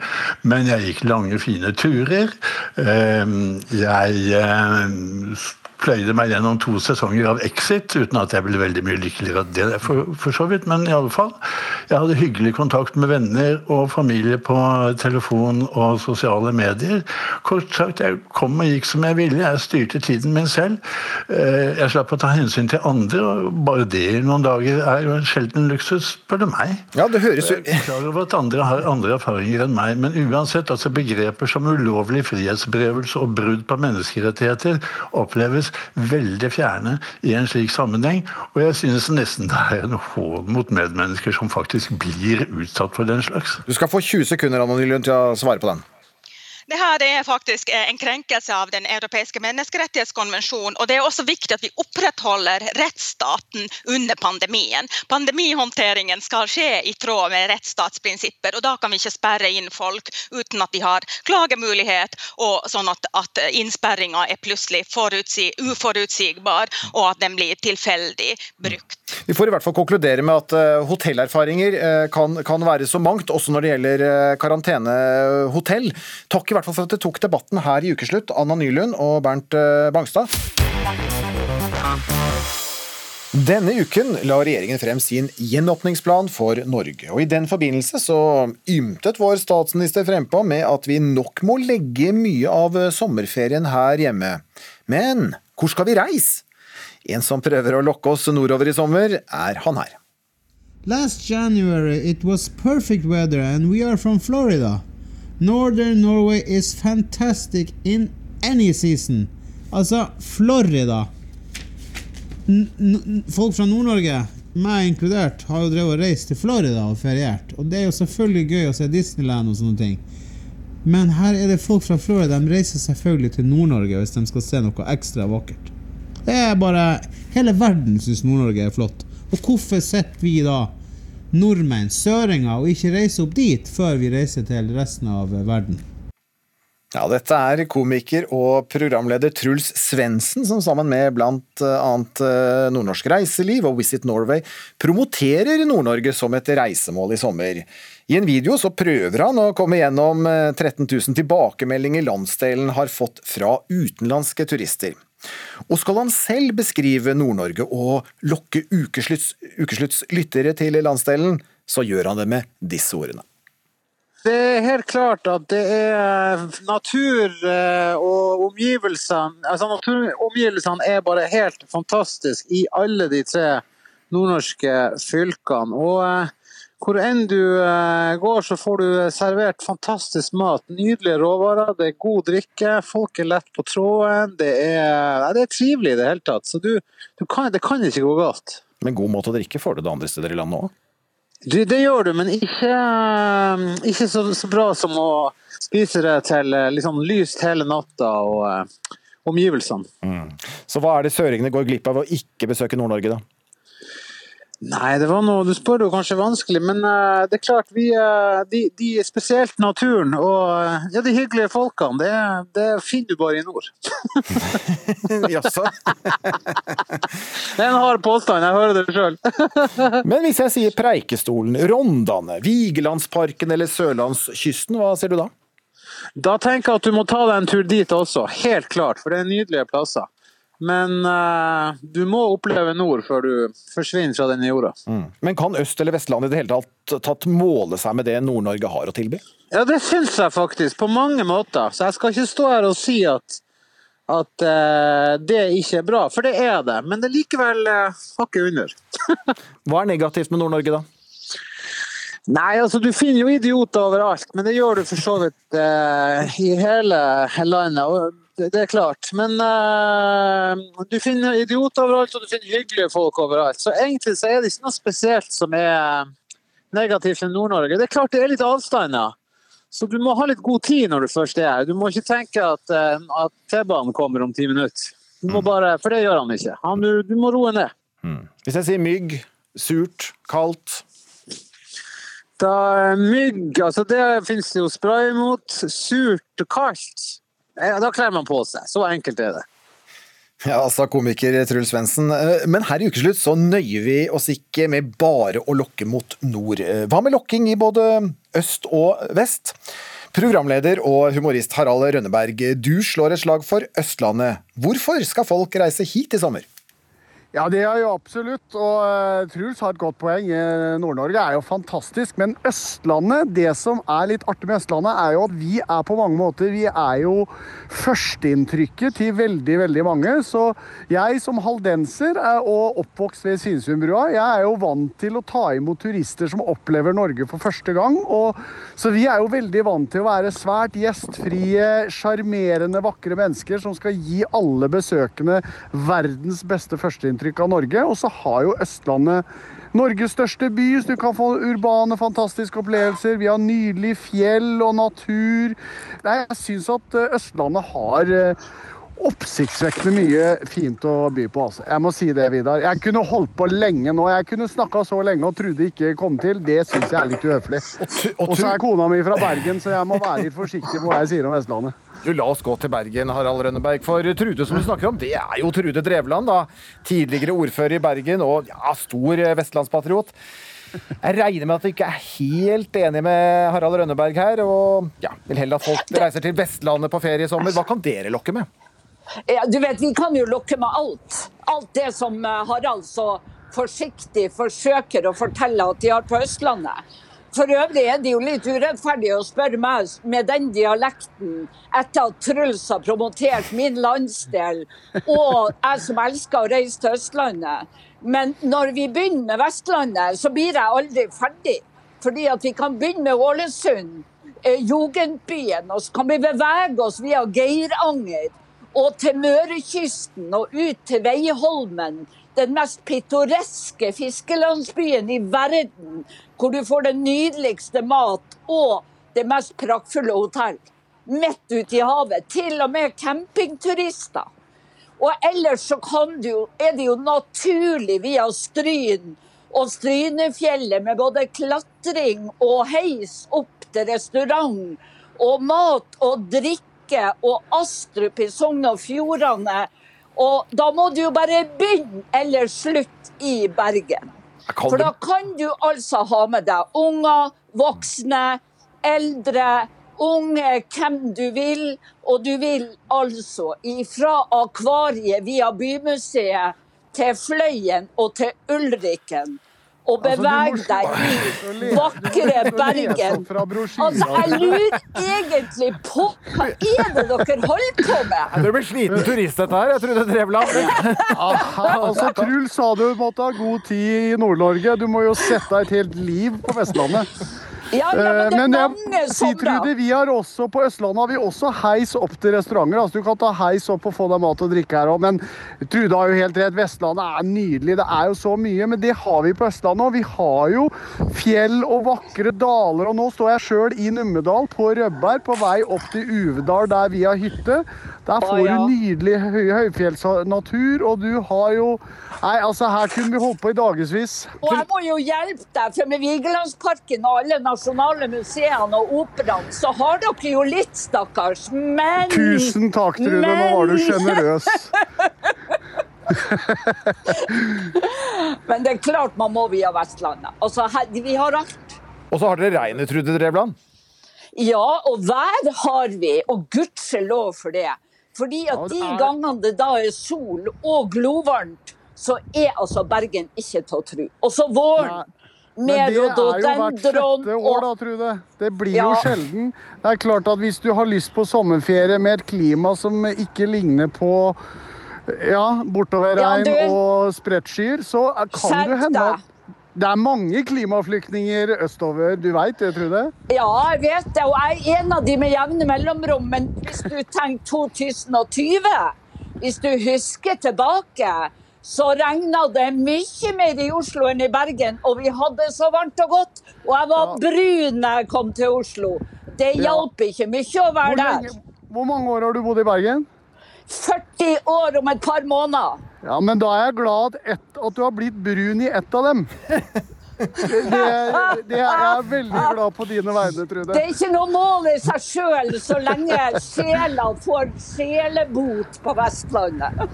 men jeg gikk lange, fine turer turer. Ehm, jeg eh, pløyde meg gjennom to sesonger av Exit, uten at jeg ble veldig mye lykkeligere av det, for, for, så vidt. Men i alle fall. Jeg hadde hyggelig kontakt med venner og familie på telefon og sosiale medier. Kort sagt, jeg kom og gikk som jeg ville. Jeg styrte tiden min selv. Eh, jeg slapp å ta hensyn til andre, og bare det i noen dager er jo en sjelden luksus, spør du meg. Ja, det høres jo... Jeg er klar over at andre har andre erfaringer enn meg, men uansett, altså begreper som ulovlig frihetsberøvelse og brudd på menneskerettigheter oppleves veldig fjerne i en slik sammenheng. Og jeg synes nesten det er en hån mot medmennesker som faktisk blir utsatt for den slags. Du skal få 20 sekunder Anna Nylund, til å svare på den. Det her er faktisk en krenkelse av Den europeiske menneskerettighetskonvensjonen. Og det er også viktig at vi opprettholder rettsstaten under pandemien. Pandemihåndteringen skal skje i tråd med rettsstatsprinsipper. og Da kan vi ikke sperre inn folk uten at de har klagemulighet, og sånn at, at innsperringa er plutselig uforutsigbar, og at den blir tilfeldig brukt. Vi får i hvert fall konkludere med at uh, hotellerfaringer uh, kan, kan, være så mangt, også når det gjelder karantenehotell. Takk i hvert fall for at det tok debatten her i Ukeslutt, Anna Nylund og Bernt Bangstad. Denne uken la regjeringen frem sin gjenåpningsplan for Norge. og I den forbindelse så ymtet vår statsminister frempå med at vi nok må legge mye av sommerferien her hjemme. Men hvor skal vi reise? En som prøver å lokke oss nordover i sommer, er han her. Last January it was perfect weather and we are from Florida. Northern Norway is fantastic in any season. Altså, Florida. N folk fra Nord-Norge, meg inkludert, har jo drevet og reist til Florida og feriert. Og det er jo selvfølgelig gøy å se Disneyland og sånne ting. Men her er det folk fra Florida. De reiser selvfølgelig til Nord-Norge hvis de skal se noe ekstra vakkert. Det er bare Hele verden syns Nord-Norge er flott. Og hvorfor sitter vi da nordmenn, søringer, og ikke reise opp dit før vi reiser til resten av verden. Ja, dette er komiker og programleder Truls Svendsen, som sammen med blant annet eh, Nordnorsk Reiseliv og Visit Norway promoterer Nord-Norge som et reisemål i sommer. I en video så prøver han å komme gjennom 13 000 tilbakemeldinger landsdelen har fått fra utenlandske turister. Og skal han selv beskrive Nord-Norge og lokke ukeslutts, ukeslutts lyttere til landsdelen, så gjør han det med disse ordene. Det er helt klart at det er natur eh, og omgivelsene Altså naturomgivelsene er bare helt fantastisk i alle de tre nordnorske fylkene. Og eh, hvor enn du eh, går, så får du servert fantastisk mat. Nydelige råvarer, det er god drikke, folk er lett på tråden. Det er, det er trivelig i det hele tatt. Så du, du kan, det kan ikke gå galt. Men god mat å drikke får du det andre steder i landet òg? Det, det, gjør du, men ikke, um, ikke så, så, bra som å spise det til liksom, lyst hele natta og omgivelsene. Mm. Så hva er det søringene går glipp av å ikke besøke Nord-Norge, da? Nei, det var noe Du spør jo kanskje vanskelig, men uh, det er klart vi uh, de, de, Spesielt naturen og uh, ja, de hyggelige folkene, det, det finner du bare i nord. (laughs) (laughs) Jaså? det er en hard påstand, jeg hører det sjøl. (laughs) men hvis jeg sier Preikestolen, Rondane, Vigelandsparken eller sørlandskysten, hva sier du da? Da tenker jeg at du må ta deg en tur dit også, helt klart, for det er nydelige plasser. Men uh, du må oppleve nord før du forsvinner fra denne jorda. Mm. Men kan Øst- eller Vestlandet i det hele tatt, tatt måle seg med det Nord-Norge har å tilby? Ja, det syns jeg faktisk, på mange måter. Så jeg skal ikke stå her og si at, at uh, det ikke er bra, for det er det. Men det er likevel uh, hakket under. (laughs) Hva er negativt med Nord-Norge, da? Nei, altså du finner jo idioter overalt, men det gjør du for så vidt uh, i hele landet. Og det, er klart. Men uh, du finner idioter overalt, og du finner hyggelige folk overalt. Så egentlig så er det ikke noe spesielt som er negativt med Nord-Norge. Det er klart det er litt avstander. Så du må ha litt god tid når du først er her. Du må ikke tenke at, uh, at T-banen kommer om ti minutter. Mm. bare, For det gjør han ikke. Han, du, du, må roe ned. Mm. Hvis jeg sier mygg, surt, kaldt da, Mygg, altså det finnes det jo spray mot. Surt og kaldt. Da kler man på seg. Så enkelt er det. Ja, sa komiker Truls Svendsen. Eh, men her i Ukeslutt så nøyer vi oss ikke med bare å lokke mot nord. Eh, hva med lokking i både øst og vest? Programleder og humorist Harald Rønneberg, du slår et slag for Østlandet. Hvorfor skal folk reise hit i sommer? Ja, det er jo absolutt. Og uh, Truls har et godt poeng. Eh, Nord-Norge er jo fantastisk. Men Østlandet, det som er litt artig med Østlandet, er jo at vi er på mange måter Vi er jo førsteinntrykket til veldig, veldig mange. Så jeg som haldenser er, og oppvokst ved Svinesundbrua, jeg er jo vant til å ta imot turister som opplever Norge for første gang. Og, så vi er jo veldig vant til å være svært gjestfrie, sjarmerende, vakre mennesker som skal gi alle besøkende verdens beste førsteinntrykk inntrykk av Norge. Og så har jo Østlandet Norges største by, så du kan få urbane, fantastiske opplevelser. Vi har nydelig fjell og natur. Nei, jeg syns at eh, Østlandet har eh, oppsiktsvekkende mye fint å by på. Altså. Jeg må si det, Vidar. Jeg kunne holdt på lenge nå. Jeg kunne snakka så lenge og trodde ikke kom til. Det syns jeg er litt uhøflig. Og så er kona mi fra Bergen, så jeg må være litt forsiktig på hva jeg sier om Vestlandet. Du, La oss gå til Bergen, Harald Rønneberg. For Trude som du snakker om, det er jo Trude Drevland. da. Tidligere ordfører i Bergen og ja, stor eh, vestlandspatriot. Jeg regner med at du ikke er helt enig med Harald Rønneberg her, og ja, vil heller at folk reiser til Vestlandet på ferie i sommer. Hva kan dere lokke med? Du vet, Vi kan jo lokke med alt. Alt det som eh, Harald så forsiktig forsøker å fortelle at de har på Østlandet. For øvrig er det jo litt urettferdig å spørre meg med den dialekten etter at Truls har promotert min landsdel, og jeg som elsker å reise til Østlandet. Men når vi begynner med Vestlandet, så blir jeg aldri ferdig. Fordi at vi kan begynne med Ålesund, eh, Jugendbyen, og så kan vi bevege oss via Geiranger og til Mørekysten og ut til Veiholmen den mest pittoreske fiskelandsbyen i verden, hvor du får den nydeligste mat og det mest praktfulle hotell. Midt ute i havet. Til og med campingturister. Og ellers så du, er det jo naturlig via Stryn Og Strynefjellet med både klatring og heis opp til restaurant. Og mat og drikke og Astrup i Sogn og Fjordane. Og da må du jo bare begynne eller slutte i Bergen. For da kan du altså ha med deg unger, voksne, eldre, unge, hvem du vil. Og du vil altså ifra Akvariet via Bymuseet til Fløyen og til Ulriken. Og Altså, må bevege deg i vakre Bergen. Altså, jeg lurer egentlig på hva er det dere holder på med? Du blir sliten turist, dette her. Jeg trodde Drevland. Altså, Truls sa du måtte ha god tid i Nord-Norge. Du må jo sette deg et helt liv på Vestlandet. Ja, ja, men Eh, men jeg- mange si. Trude, vi har også, på Østlandet har vi også heis opp til restauranter. Altså, du kan ta heis opp og få deg mat og drikke her òg. Men Trude har jo helt rett. Vestlandet er nydelig. Det er jo så mye. Men det har vi på Østlandet òg. Vi har jo fjell og vakre daler. Og nå står jeg sjøl i Numedal, på Rødberg, på vei opp til Uvedal, der vi har hytte. Der får du nydelig høy, høyfjellsnatur, og du har jo Nei, altså, her kunne vi holdt på i dagevis. Og jeg må jo hjelpe deg, for med Vigelandsparken og alle nasjonale museene og operaen, så har dere jo litt, stakkars. Men Tusen takk, Trude. Nå var du sjenerøs. (laughs) Men det er klart man må via Vestlandet. Altså, vi har alt. Og så har dere regnet, Trude Drevland. Ja, og vær har vi, og gudskjelov for det. Fordi at de gangene det da er sol og glovarmt, så er altså Bergen ikke til å tro. Og så våren. Men det er jo hvert sjette år, da, Trude. Det blir jo sjelden. Det er klart at hvis du har lyst på sommerferie med et klima som ikke ligner på ja, bortoverregn Ja, du- og spredtskyer, så kan det hende at det er mange klimaflyktninger østover. Du veit det, Trude? Ja, jeg vet det, og jeg er en av de med jevne mellomrom. Men hvis du tenker 2020, hvis du husker tilbake, så regna det mye mer i Oslo enn i Bergen. Og vi hadde så varmt og godt. Og jeg var brun da jeg kom til Oslo. Det Ja. hjalp ikke mye å være Hvor, der. hvor mange år har du bodd i Bergen? 40 år om et par måneder. Ja, men da er jeg glad at, et, at du har blitt brun i ett av dem. (laughs) Det, det, det jeg er veldig glad på dine vegne, Trude. Det er ikke noe mål i seg sjøl så lenge sjela får sjelebot på Vestlandet.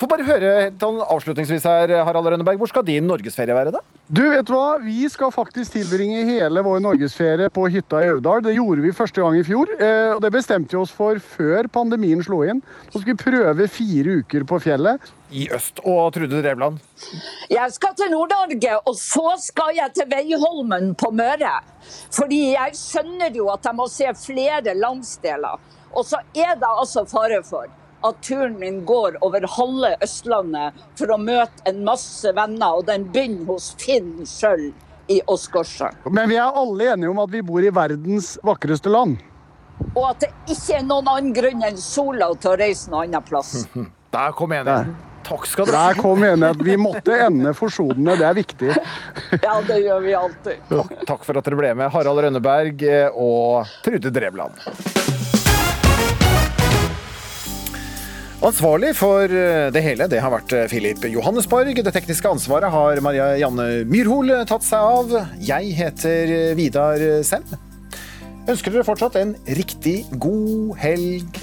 Få bare høre sånn avslutningsvis her, Harald Rønneberg. Hvor skal din norgesferie være, da? Du, vet du hva? Vi skal faktisk tilbringe hele vår norgesferie på hytta i Aurdal. Det gjorde vi første gang i fjor, eh, og det bestemte vi oss for før pandemien slo inn. Så skal vi prøve fire uker på fjellet. I øst. Og Trude Drevland? Jeg skal til Nord-Norge, og så skal jeg til Veiholmen på Møre. Fordi jeg skjønner jo at jeg må se flere landsdeler. Og så er det altså fare for at turen min går over halve Østlandet for å møte en masse venner, og den begynner hos Finn sjøl i Åsgårdstrand. Men vi er alle enige om at vi bor i verdens vakreste land. Og at det ikke er noen annen grunn enn sola til å reise noen annen plass. (laughs) Der kom enigheten. Takk skal dere Der kom enigheten. Vi måtte ende forsonende, det er viktig. (laughs) Ja, det gjør vi alltid. Takk, takk for at dere ble med, Harald Rønneberg eh, og Trude Drevland. Ansvarlig for eh, det hele det har vært eh, Filip Johannesborg. Det tekniske ansvaret har Maria Janne Myrhol tatt seg av. Jeg heter Vidar Sem. Ønsker dere fortsatt en riktig god helg.